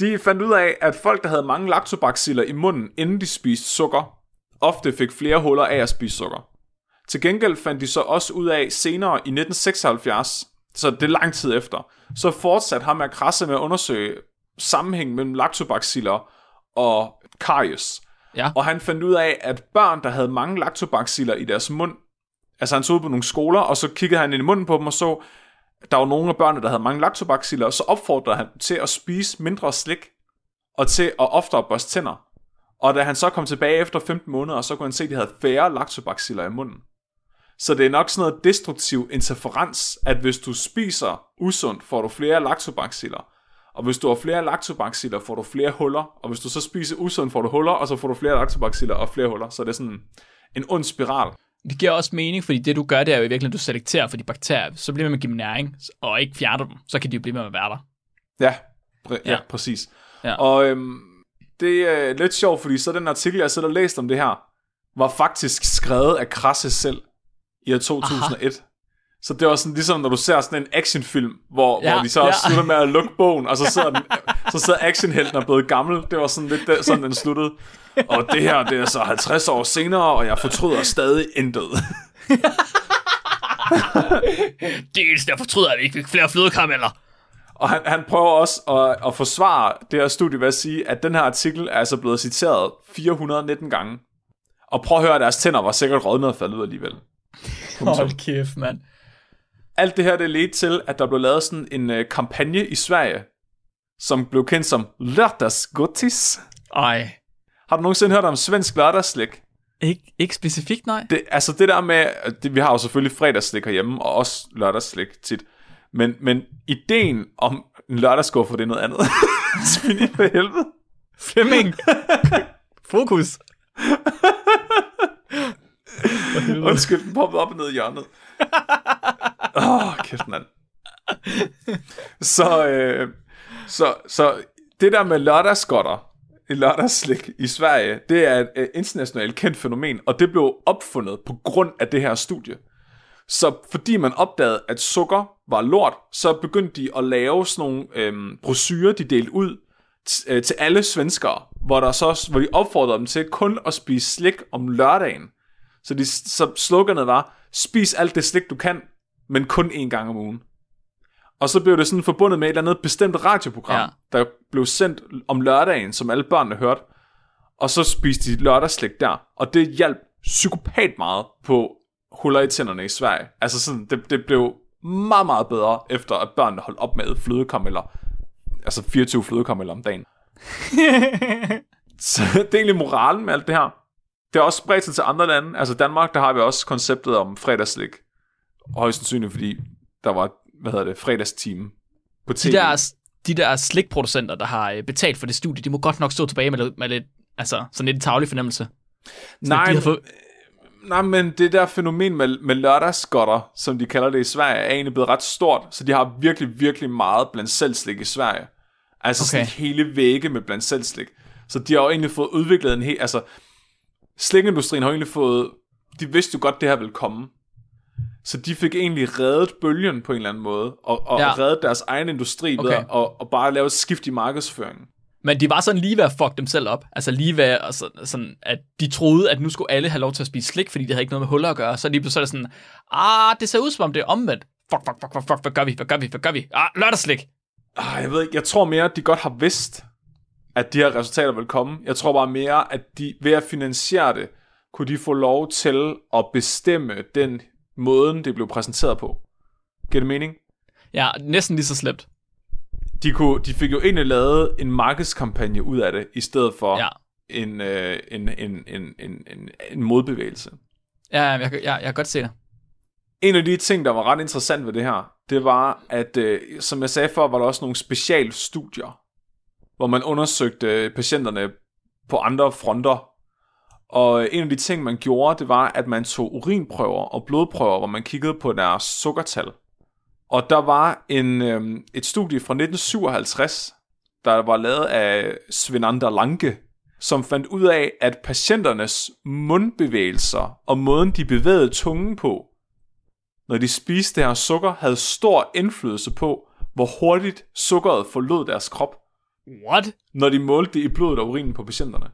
[laughs] de fandt ud af, at folk, der havde mange lactobaciller i munden, inden de spiste sukker, ofte fik flere huller af at spise sukker. Til gengæld fandt de så også ud af senere i 1976, så det er lang tid efter, så fortsatte ham med krasse med at undersøge sammenhængen mellem lactobaciller og caries. Ja. Og han fandt ud af, at børn, der havde mange lactobaciller i deres mund, altså han så ud på nogle skoler, og så kiggede han ind i munden på dem og så, der var nogle af børnene, der havde mange lactobaciller, og så opfordrede han til at spise mindre slik, og til at oftere børste tænder. Og da han så kom tilbage efter 15 måneder, så kunne han se, at de havde færre lactobaciller i munden. Så det er nok sådan noget destruktiv interferens, at hvis du spiser usundt, får du flere lactobaciller. Og hvis du har flere lactobaciller, får du flere huller. Og hvis du så spiser usundt, får du huller, og så får du flere lactobaciller og flere huller. Så det er sådan en ond spiral. Det giver også mening, fordi det du gør, det er jo i virkeligheden, at du selekterer for de bakterier. Så bliver man med at give dem næring, og ikke fjerner dem. Så kan de jo blive med at være der. Ja, pr- ja. Ja. ja præcis. Ja. Og øhm, det er lidt sjovt, fordi så den artikel, jeg selv har læst om det her, var faktisk skrevet af Krasse selv i år 2001. Aha. Så det var sådan ligesom, når du ser sådan en actionfilm, hvor, ja, hvor de så ja. ja. slutter med at lukke bogen, og så sidder, den, så sidder actionhelten og blevet gammel. Det var sådan lidt der, sådan, den sluttede. Og det her, det er så 50 år senere, og jeg fortryder stadig intet. [laughs] Det eneste, jeg fortryder, er, at vi ikke fik flere flødekarameller. Og han, han prøver også at, at forsvare det her studie ved at sige, at den her artikel er altså blevet citeret 419 gange. Og prøv at høre, at deres tænder var sikkert rådnet og faldet ud alligevel. Hold kæft, mand. Alt det her, det ledte til, at der blev lavet sådan en uh, kampagne i Sverige, som blev kendt som Lørdagsgodtis. Ej. Har du nogensinde hørt om svensk lørdagsslik? Ikke, ikke specifikt, nej. Det, altså det der med, det, vi har jo selvfølgelig fredagsslik herhjemme, og også lørdagsslik tit. Men, men ideen om en lørdagsskuffer, det er noget andet. [laughs] Svin i for helvede. Flemming. Fokus. [laughs] [laughs] Undskyld, den poppede op og ned i hjørnet. [laughs] Åh, oh, kæft mand. Så, øh, så, så det der med lørdagsgodter, lørdagsslik i Sverige, det er et øh, internationalt kendt fænomen, og det blev opfundet på grund af det her studie. Så fordi man opdagede, at sukker var lort, så begyndte de at lave sådan nogle øhm, brochurer, de delte ud øh, til alle svenskere, hvor, der så, hvor de opfordrede dem til kun at spise slik om lørdagen. Så, de, så sloganet var, spis alt det slik du kan, men kun én gang om ugen. Og så blev det sådan forbundet med et eller andet bestemt radioprogram, ja. der blev sendt om lørdagen, som alle børnene hørte. Og så spiste de lørdagsslik der. Og det hjalp psykopat meget på huller i tænderne i Sverige. Altså sådan, det, det blev meget, meget bedre, efter at børnene holdt op med flødekarameller. Altså 24 flødekarameller om dagen. [laughs] så det er egentlig moralen med alt det her. Det er også spredt sig til andre lande. Altså Danmark, der har vi også konceptet om fredagsslik. Højst sandsynligt, fordi der var, hvad hedder det, fredagsteam på tv. De der, de der slikproducenter, der har øh, betalt for det studie, de må godt nok stå tilbage med, lidt- med lidt, altså sådan lidt en tavlig fornemmelse. Nej, de fået- nej, men det der fænomen med, med lørdagsgodter, som de kalder det i Sverige, er egentlig blevet ret stort. Så de har virkelig, virkelig meget blandt selvslik i Sverige. Altså okay. Sådan hele vægge med blandt selvslik. Så de har jo egentlig fået udviklet en helt... Altså, slikindustrien har egentlig fået... De vidste jo godt, det her ville komme. Så de fik egentlig reddet bølgen på en eller anden måde, og, og ja. Reddet deres egen industri okay. ved at og, og bare lave et skift i markedsføringen. Men de var sådan lige ved at fuck dem selv op. Altså lige ved at, så, sådan, at de troede, at nu skulle alle have lov til at spise slik, fordi det havde ikke noget med huller at gøre. Så lige pludselig er det sådan, ah, det ser ud som om det er omvendt. Fuck, fuck, fuck, fuck, fuck, hvad gør vi, hvad gør vi, hvad gør vi? Ah, lørdagsslik. Ah, jeg ved ikke, jeg tror mere, at de godt har vidst, at de her resultater vil komme. Jeg tror bare mere, at de ved at finansiere det, kunne de få lov til at bestemme den måden, det blev præsenteret på. Giver det mening? Ja, næsten lige så slemt. De, kunne, de fik jo egentlig lavet en markedskampagne ud af det, i stedet for Ja. en, øh, en, en, en, en, en, en modbevægelse. Ja, jeg, jeg, jeg kan godt se det. En af de ting, der var ret interessant ved det her, det var, at øh, som jeg sagde før, var der også nogle specialstudier, hvor man undersøgte patienterne på andre fronter. Og en af de ting, man gjorde, det var, at man tog urinprøver og blodprøver, hvor man kiggede på deres sukkertal. Og der var en, øh, et studie fra 1957, der var lavet af Svenander Lanke, som fandt ud af, at patienternes mundbevægelser og måden, de bevægede tungen på, når de spiste det her sukker, havde stor indflydelse på, hvor hurtigt sukkeret forlod deres krop, What? når de målte det i blodet og urinen på patienterne.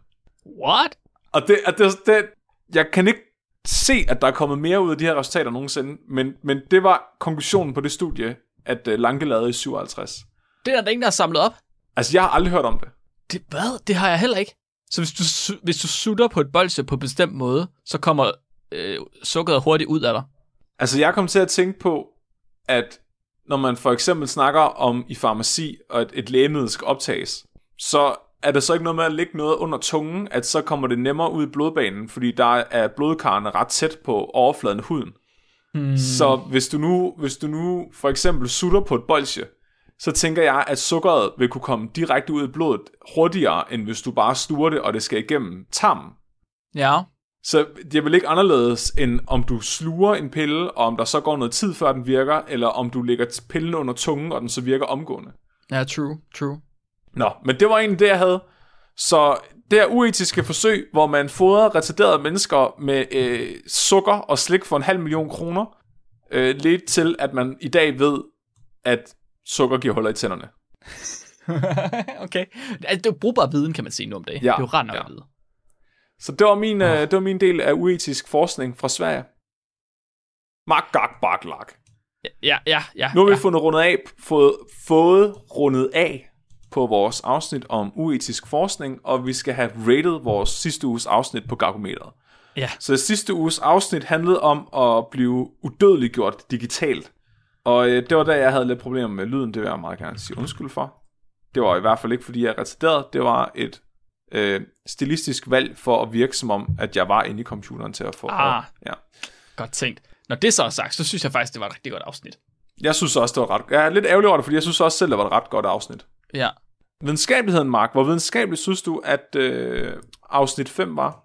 What? Og det, at det, det, jeg kan ikke se, at der er kommet mere ud af de her resultater nogensinde, men, men det var konklusionen på det studie, at uh, Lange lavede i 57. Det er der ingen, der har samlet op. Altså, jeg har aldrig hørt om det. Det, hvad? Det har jeg heller ikke. Så hvis du, hvis du sutter på et bolsje på en bestemt måde, så kommer øh, sukkeret hurtigt ud af dig. Altså, jeg kom til at tænke på, at når man for eksempel snakker om i farmaci, og et, et lægemiddel skal optages, så er der så ikke noget med at lægge noget under tungen, at så kommer det nemmere ud i blodbanen, fordi der er blodkarrene ret tæt på overfladen af huden. Hmm. Så hvis du, nu, hvis du nu for eksempel sutter på et bolsje, så tænker jeg, at sukkeret vil kunne komme direkte ud i blodet hurtigere, end hvis du bare stuer det, og det skal igennem tarmen. Ja. Så det er vel ikke anderledes, end om du sluger en pille, og om der så går noget tid, før den virker, eller om du lægger pillen under tungen, og den så virker omgående. Ja, true, true. Nå, men det var egentlig det, jeg havde. Så det er uetiske forsøg, hvor man fodrer retarderede mennesker med øh, sukker og slik for en halv million kroner, øh, lidt til, at man i dag ved, at sukker giver huller i tænderne. [laughs] okay. Altså, det er jo brugbar viden, kan man sige nu om dagen. Ja, Det er jo ret nok ja. at vide. Så det var min, øh, det var min del af uetisk forskning fra Sverige. Mak, gak, bak, lak. Ja, ja, ja. Nu har vi ja. fundet rundet af, fået, fået rundet af på vores afsnit om uetisk forskning, og vi skal have rated vores sidste uges afsnit på Gargometeret. Ja. Så sidste uges afsnit handlede om at blive udødeliggjort digitalt. Og øh, det var der, jeg havde lidt problemer med lyden, det vil jeg meget gerne sige undskyld for. Det var i hvert fald ikke, fordi jeg er retarderet. Det var et øh, stilistisk valg for at virke som om, at jeg var inde i computeren til at få... Ah. Ja. Godt tænkt. Når det så er sagt, så synes jeg faktisk, det var et rigtig godt afsnit. Jeg synes også, det var ret... Jeg er lidt ærgerlig over det, fordi jeg synes også selv, det var et ret godt afsnit. Ja. Videnskabeligheden, Mark. Hvor videnskabeligt synes du, at øh, afsnit 5 var?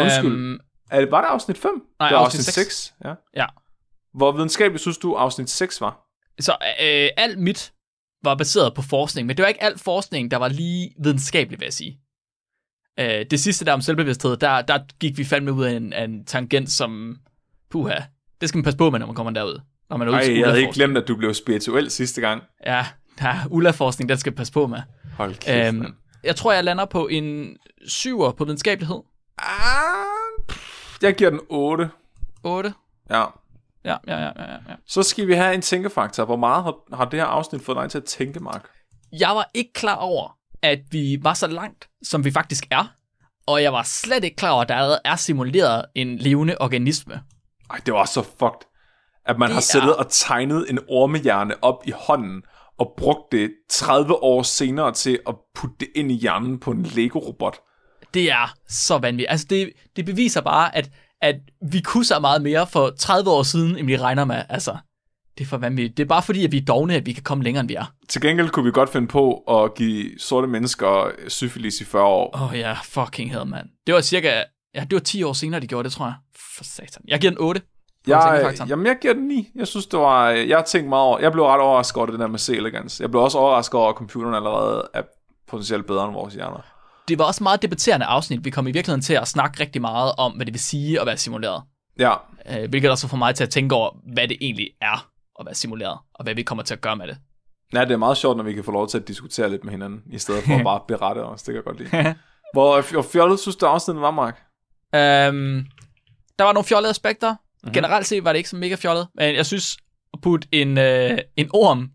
Undskyld. Øhm, Er det, var det afsnit 5? Nej, det var afsnit afsnit seks. 6. Ja. ja. Hvor videnskabeligt synes du, afsnit 6 var? Så øh, alt mit var baseret på forskning, men det var ikke alt forskning, der var lige videnskabelig, vil jeg sige. Øh, det sidste der om selvbevidsthed, der, der gik vi fandme ud af en, af en tangent, som, puha, det skal man passe på med, når man kommer derud. Når man er til jeg havde ikke glemt, at du blev spirituel sidste gang. Ja, der er ULA-forskning, den skal man passe på med. Hold kæft, Øhm, jeg tror, jeg lander på en syver på videnskabelighed. Ah, jeg giver den 8. 8. Ja. Ja, ja, ja, ja, ja. Så skal vi have en tænkefaktor. Hvor meget har, har det her afsnit fået dig til at tænke, Mark? Jeg var ikke klar over, at vi var så langt, som vi faktisk er. Og jeg var slet ikke klar over, at der allerede er simuleret en levende organisme. Ej, det var så fucked. At man Det har er- siddet og tegnet en ormehjerne op i hånden, og brugt det 30 år senere til at putte det ind i hjernen på en Lego-robot. Det er så vanvittigt. Altså, det, det beviser bare, at, at vi kunne så meget mere for 30 år siden, end vi regner med. Altså, det er for vanvittigt. Det er bare fordi, at vi er dogne, at vi kan komme længere, end vi er. Til gengæld kunne vi godt finde på at give sorte mennesker syfilis i 40 år. Åh oh, ja, fucking hell, mand. Det var cirka... Ja, det var 10 år senere, de gjorde det, tror jeg. For satan. Jeg giver den 8. på Jeg, jamen, jeg giver den 9. Jeg synes, det var... Jeg har tænkt meget over... Jeg blev ret overrasket over det der med C-elegance. Jeg blev også overrasket over, at computeren allerede er potentielt bedre end vores hjerner. det var også meget debatterende afsnit. Vi kom i virkeligheden til at snakke rigtig meget om, hvad det vil sige at være simuleret. Ja, Øh, hvilket også får mig til at tænke over, hvad det egentlig er at være simuleret, og hvad vi kommer til at gøre med det. ja, det er meget sjovt, når vi kan få lov til at diskutere lidt med hinanden, i stedet for [laughs] at bare berette os. Det kan jeg godt lide. Hvor hvor fjollet synes du, afsnittet var, Mark? Øhm, der var nogle fjollede aspekter. Mm-hmm. Generelt set var det ikke så mega fjollet, men jeg synes at putte en, øh, en orm,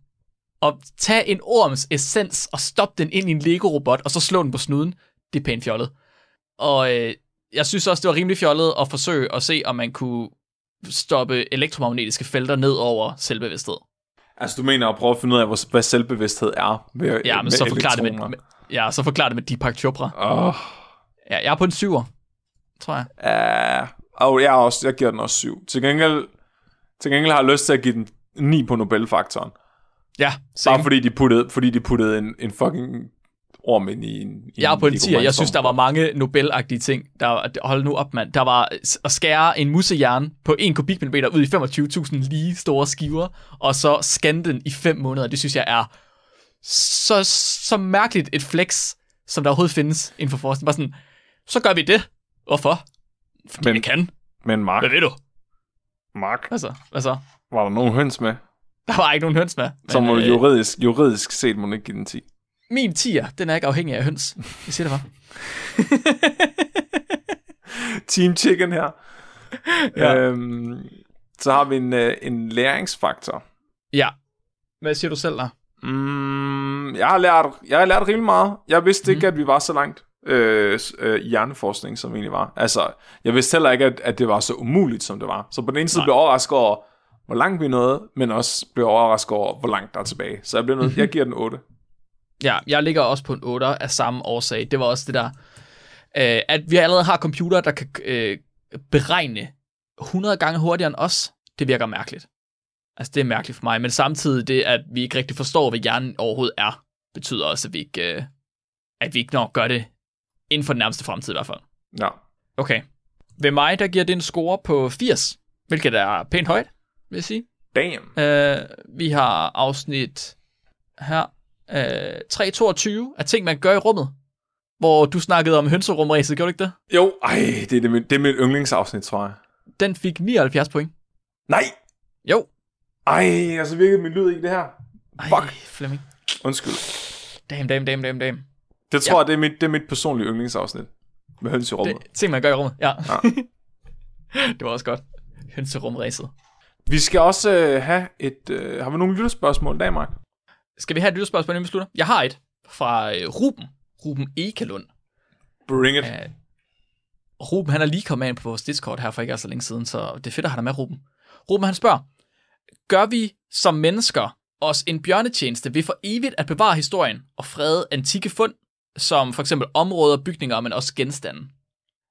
og tage en orms essens og stoppe den ind i en Lego-robot, og så slå den på snuden, det er pænt fjollet. Og øh, jeg synes også, det var rimelig fjollet at forsøge at se, om man kunne stoppe elektromagnetiske felter ned over selvbevidsthed. Altså, du mener at prøve at finde ud af, hvad selvbevidsthed er med, Ja, men med så forklar det med, med, ja, så forklar det med Deepak Chopra. Åh, Ja, jeg er på en syver, tror jeg. ja. Og jeg, er også, jeg giver den også 7. Til gengæld, til gengæld har jeg lyst til at give den 9 på Nobelfaktoren. Ja, same. Bare fordi de puttede, fordi de puttede en, en fucking orm ind i en... i Jeg er på en 10, jeg synes, der var mange Nobel-agtige ting. Der, hold nu op, mand. Der var at skære en musehjerne på 1 kubikmillimeter ud i 25.000 lige store skiver, og så scanne den i 5 måneder. Det synes jeg er så, så mærkeligt et flex, som der overhovedet findes inden for forskning. Bare sådan, så gør vi det. Hvorfor? Fordi Men- vi kan. Men Mark, Hvad ved du? Mark, Altså, hvad så? var der nogen høns med? Der var ikke nogen høns med. Så må øh, juridisk, juridisk set må ikke give den 10. Min tier, den er ikke afhængig af høns. Jeg siger det bare. [laughs] Team Chicken her. [laughs] Ja. øhm, så har vi en, øh, en læringsfaktor. Ja. Hvad siger du selv der? Mm, jeg, har lært, jeg har lært rimelig meget. Jeg vidste ikke, Mhm. at vi var så langt øh, øh, i hjerneforskning, som vi egentlig var. Altså, jeg vidste heller ikke, at, at det var så umuligt, som det var. Så på den ene side Nej. blev jeg overrasket over, hvor langt vi nåede, men også blev overrasket over, hvor langt der er tilbage. Så jeg, blev nødt, jeg giver den 8. Ja, jeg ligger også på en 8 af samme årsag. Det var også det der, øh, at vi allerede har computer, der kan øh, beregne 100 gange hurtigere end os. Det virker mærkeligt. Altså, det er mærkeligt for mig. Men samtidig det, at vi ikke rigtig forstår, hvad hjernen overhovedet er, betyder også, at vi ikke, øh, at vi ikke nok gør det inden for den nærmeste fremtid i hvert fald. Ja. Okay. Ved mig, der giver det en score på 80, hvilket er pænt højt, vil jeg sige. Damn. Uh, vi har afsnit her, uh, 322 af ting, man gør i rummet, hvor du snakkede om hønserumræset, gjorde du ikke det? Jo, ej, det er, det, mit, det er mit yndlingsafsnit, tror jeg. Den fik 79 point. Nej! Jo. Ej, altså virkede min lyd i det her. Ej, Fuck. Flemming. Undskyld. Damn, damn, damn, damn, damn. Det tror ja. jeg, det er, mit, det er mit personlige yndlingsafsnit. Med høns i rummet. Det, ting, man gør i rummet, ja. Ja. [laughs] det var også godt. Hønserumræset. Vi skal også øh, have et... Øh, har vi nogle lytterspørgsmål i dag, Mark? Skal vi have et lytterspørgsmål, inden vi slutter? Jeg har et fra øh, Ruben. Ruben Ekelund. Bring it. Uh, Ruben, han er lige kommet ind på vores Discord her for ikke så længe siden, så det er fedt at have dig med, Ruben. Ruben, han spørger, gør vi som mennesker os en bjørnetjeneste ved for evigt at bevare historien og frede antikke fund, som for eksempel områder, bygninger, men også genstande?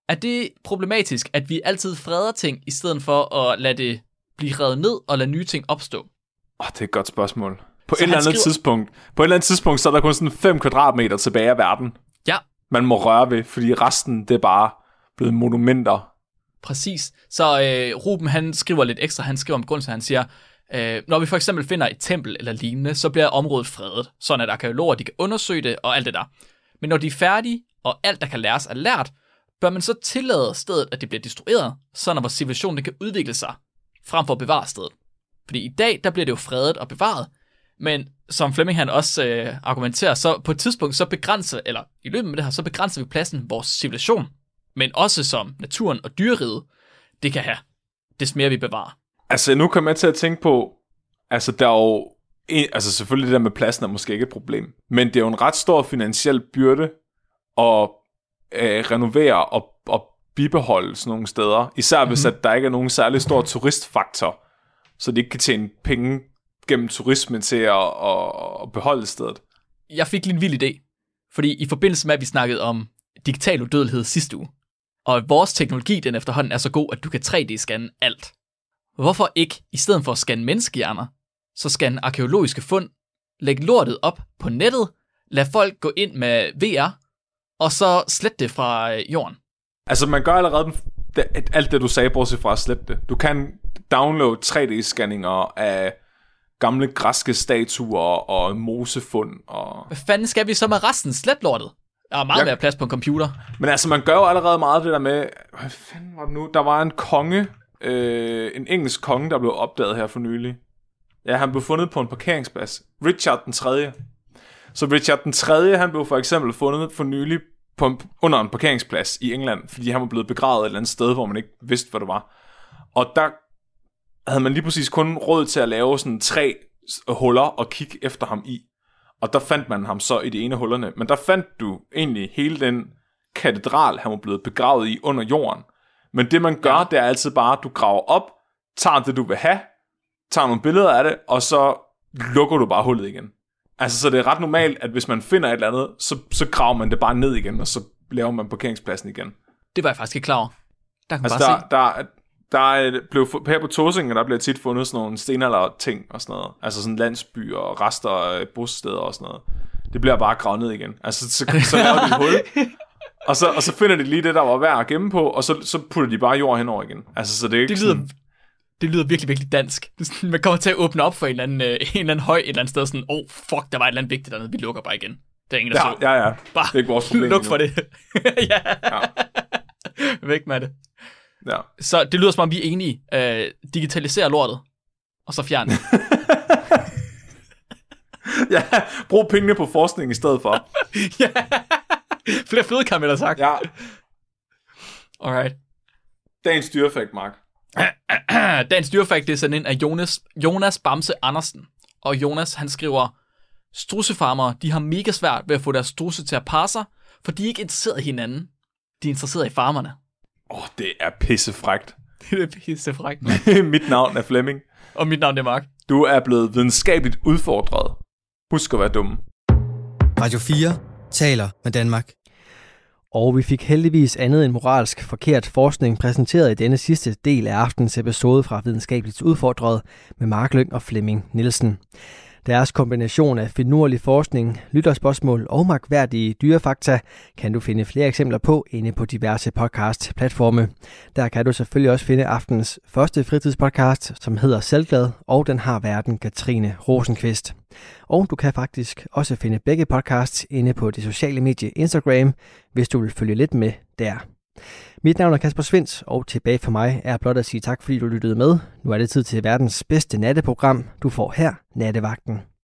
Er det problematisk, at vi altid freder ting, i stedet for at lade det blive revet ned og lade nye ting opstå? Åh, oh, det er et godt spørgsmål. På Så et eller andet skriver- tidspunkt, på et eller andet tidspunkt, så er der kun sådan 5 kvadratmeter tilbage af verden, Ja, man må røre ved, fordi resten, det er bare blevet monumenter. Præcis. Så øh, Ruben, han skriver lidt ekstra. Han skriver om grund til, han siger, øh, når vi for eksempel finder et tempel eller lignende, så bliver området fredet, sådan at arkeologer de kan undersøge det og alt det der. Men når de er færdige, og alt, der kan læres, er lært, bør man så tillade stedet, at det bliver destrueret, sådan at vores civilisation kan udvikle sig, frem for at bevare stedet. Fordi i dag, der bliver det jo fredet og bevaret, men som Flemming han også øh, argumenterer, så på et tidspunkt, så begrænser, eller i løbet af det her, så begrænser vi pladsen vores civilisation, men også som naturen og dyreriget, det kan have, des mere vi bevarer. Altså, nu kommer jeg til at tænke på, altså, der er jo, altså selvfølgelig det der med pladsen er måske ikke et problem, men det er jo en ret stor finansiel byrde at øh, renovere og, og bibeholde sådan nogle steder, især mm-hmm. hvis at der ikke er nogen særlig stor turistfaktor, så de ikke kan tjene penge gennem turismen til at, at, at beholde stedet. Jeg fik lige en vild idé, fordi i forbindelse med, at vi snakkede om digital udødelighed sidste uge, og vores teknologi den efterhånden er så god, at du kan 3D-scanne alt. Hvorfor ikke, i stedet for at scanne menneskehjerner, så scanne arkeologiske fund, lægge lortet op på nettet, lad folk gå ind med VR, og så slet det fra øh, jorden. Altså, man gør allerede alt det, du sagde, bortset fra at slette det. Du kan downloade 3D-scanninger af gamle græske statuer og mosefund. Og... Hvad fanden skal vi så med resten? Slet lortet. Der er meget Jeg- mere plads på en computer. Men altså, man gør jo allerede meget det der med... Hvad fanden var det nu? Der var en konge, øh, en engelsk konge, der blev opdaget her for nylig. Ja, han blev fundet på en parkeringsplads. Richard den 3. Så Richard den 3. han blev for eksempel fundet for nylig på en, under en parkeringsplads i England, fordi han var blevet begravet et eller andet sted, hvor man ikke vidste, hvad det var. Og der havde man lige præcis kun råd til at lave sådan tre huller og kigge efter ham i. Og der fandt man ham så i de ene af hullerne. Men der fandt du egentlig hele den katedral, han var blevet begravet i under jorden. Men det man gør, det er altid bare, at du graver op, tager det du vil have, tager nogle billeder af det, og så lukker du bare hullet igen. Altså, så det er ret normalt, at hvis man finder et eller andet, så, så graver man det bare ned igen, og så laver man parkeringspladsen igen. Det var jeg faktisk ikke klar over. Der kan Altså, bare der, se. der, der er, blev, her på Tåsingen, der bliver tit fundet sådan nogle stenalder ting og sådan noget. Altså sådan landsbyer og rester af bosteder og sådan noget. Det bliver bare gravet ned igen. Altså, så, så laver de et hul, [laughs] og så, og så finder de lige det, der var værd at gemme på, og så, så putter de bare jord henover igen. Altså, så det er ikke Det lyder, sådan, det lyder virkelig, virkelig dansk. Sådan, man kommer til at åbne op for en eller anden, øh, en eller anden høj et eller andet sted, sådan, oh fuck, der var et eller andet vigtigt dernede, vi lukker bare igen. Det er ingen, der Ja, så. ja, ja. Bare Det er ikke vores problem [laughs] luk endnu. for det. [laughs] ja. Ja. Væk med det. Ja. Så det lyder som om, vi er enige. Øh, digitalisere lortet, og så fjern det. [laughs] ja, brug pengene på forskning i stedet for. [laughs] ja. Flere man da sagt. Ja, Alright. dagens dyrefakt, Mark. [clears throat] Dagens dyrefakt det er sendt ind af Jonas, Jonas Bamse Andersen. Og Jonas, han skriver, strussefarmere, de har mega svært ved at få deres strusse til at parre sig, for de er ikke interesseret i hinanden. De er interesseret i farmerne. Åh, oh, det er pissefrægt. [laughs] Det er pisse frækt. [laughs] Mit navn er Flemming. Og mit navn er Mark. Du er blevet videnskabeligt udfordret. Husk at være dum. Radio 4 taler med Danmark. Og vi fik heldigvis andet end moralsk forkert forskning præsenteret i denne sidste del af aftens episode fra Videnskabeligt Udfordret med Mark Lyng og Flemming Nielsen. Deres kombination af finurlig forskning, lytterspørgsmål og magværdige dyrefakta kan du finde flere eksempler på inde på diverse podcast-platforme. Der kan du selvfølgelig også finde aftens første fritidspodcast, som hedder Selvglad, og den har verden Katrine Rosenqvist. Og du kan faktisk også finde begge podcasts inde på det sociale medie Instagram, hvis du vil følge lidt med der. Mit navn er Kasper Svens, og tilbage for mig er blot at sige tak, fordi du lyttede med. Nu er det tid til verdens bedste natteprogram. Du får her Nattevagten.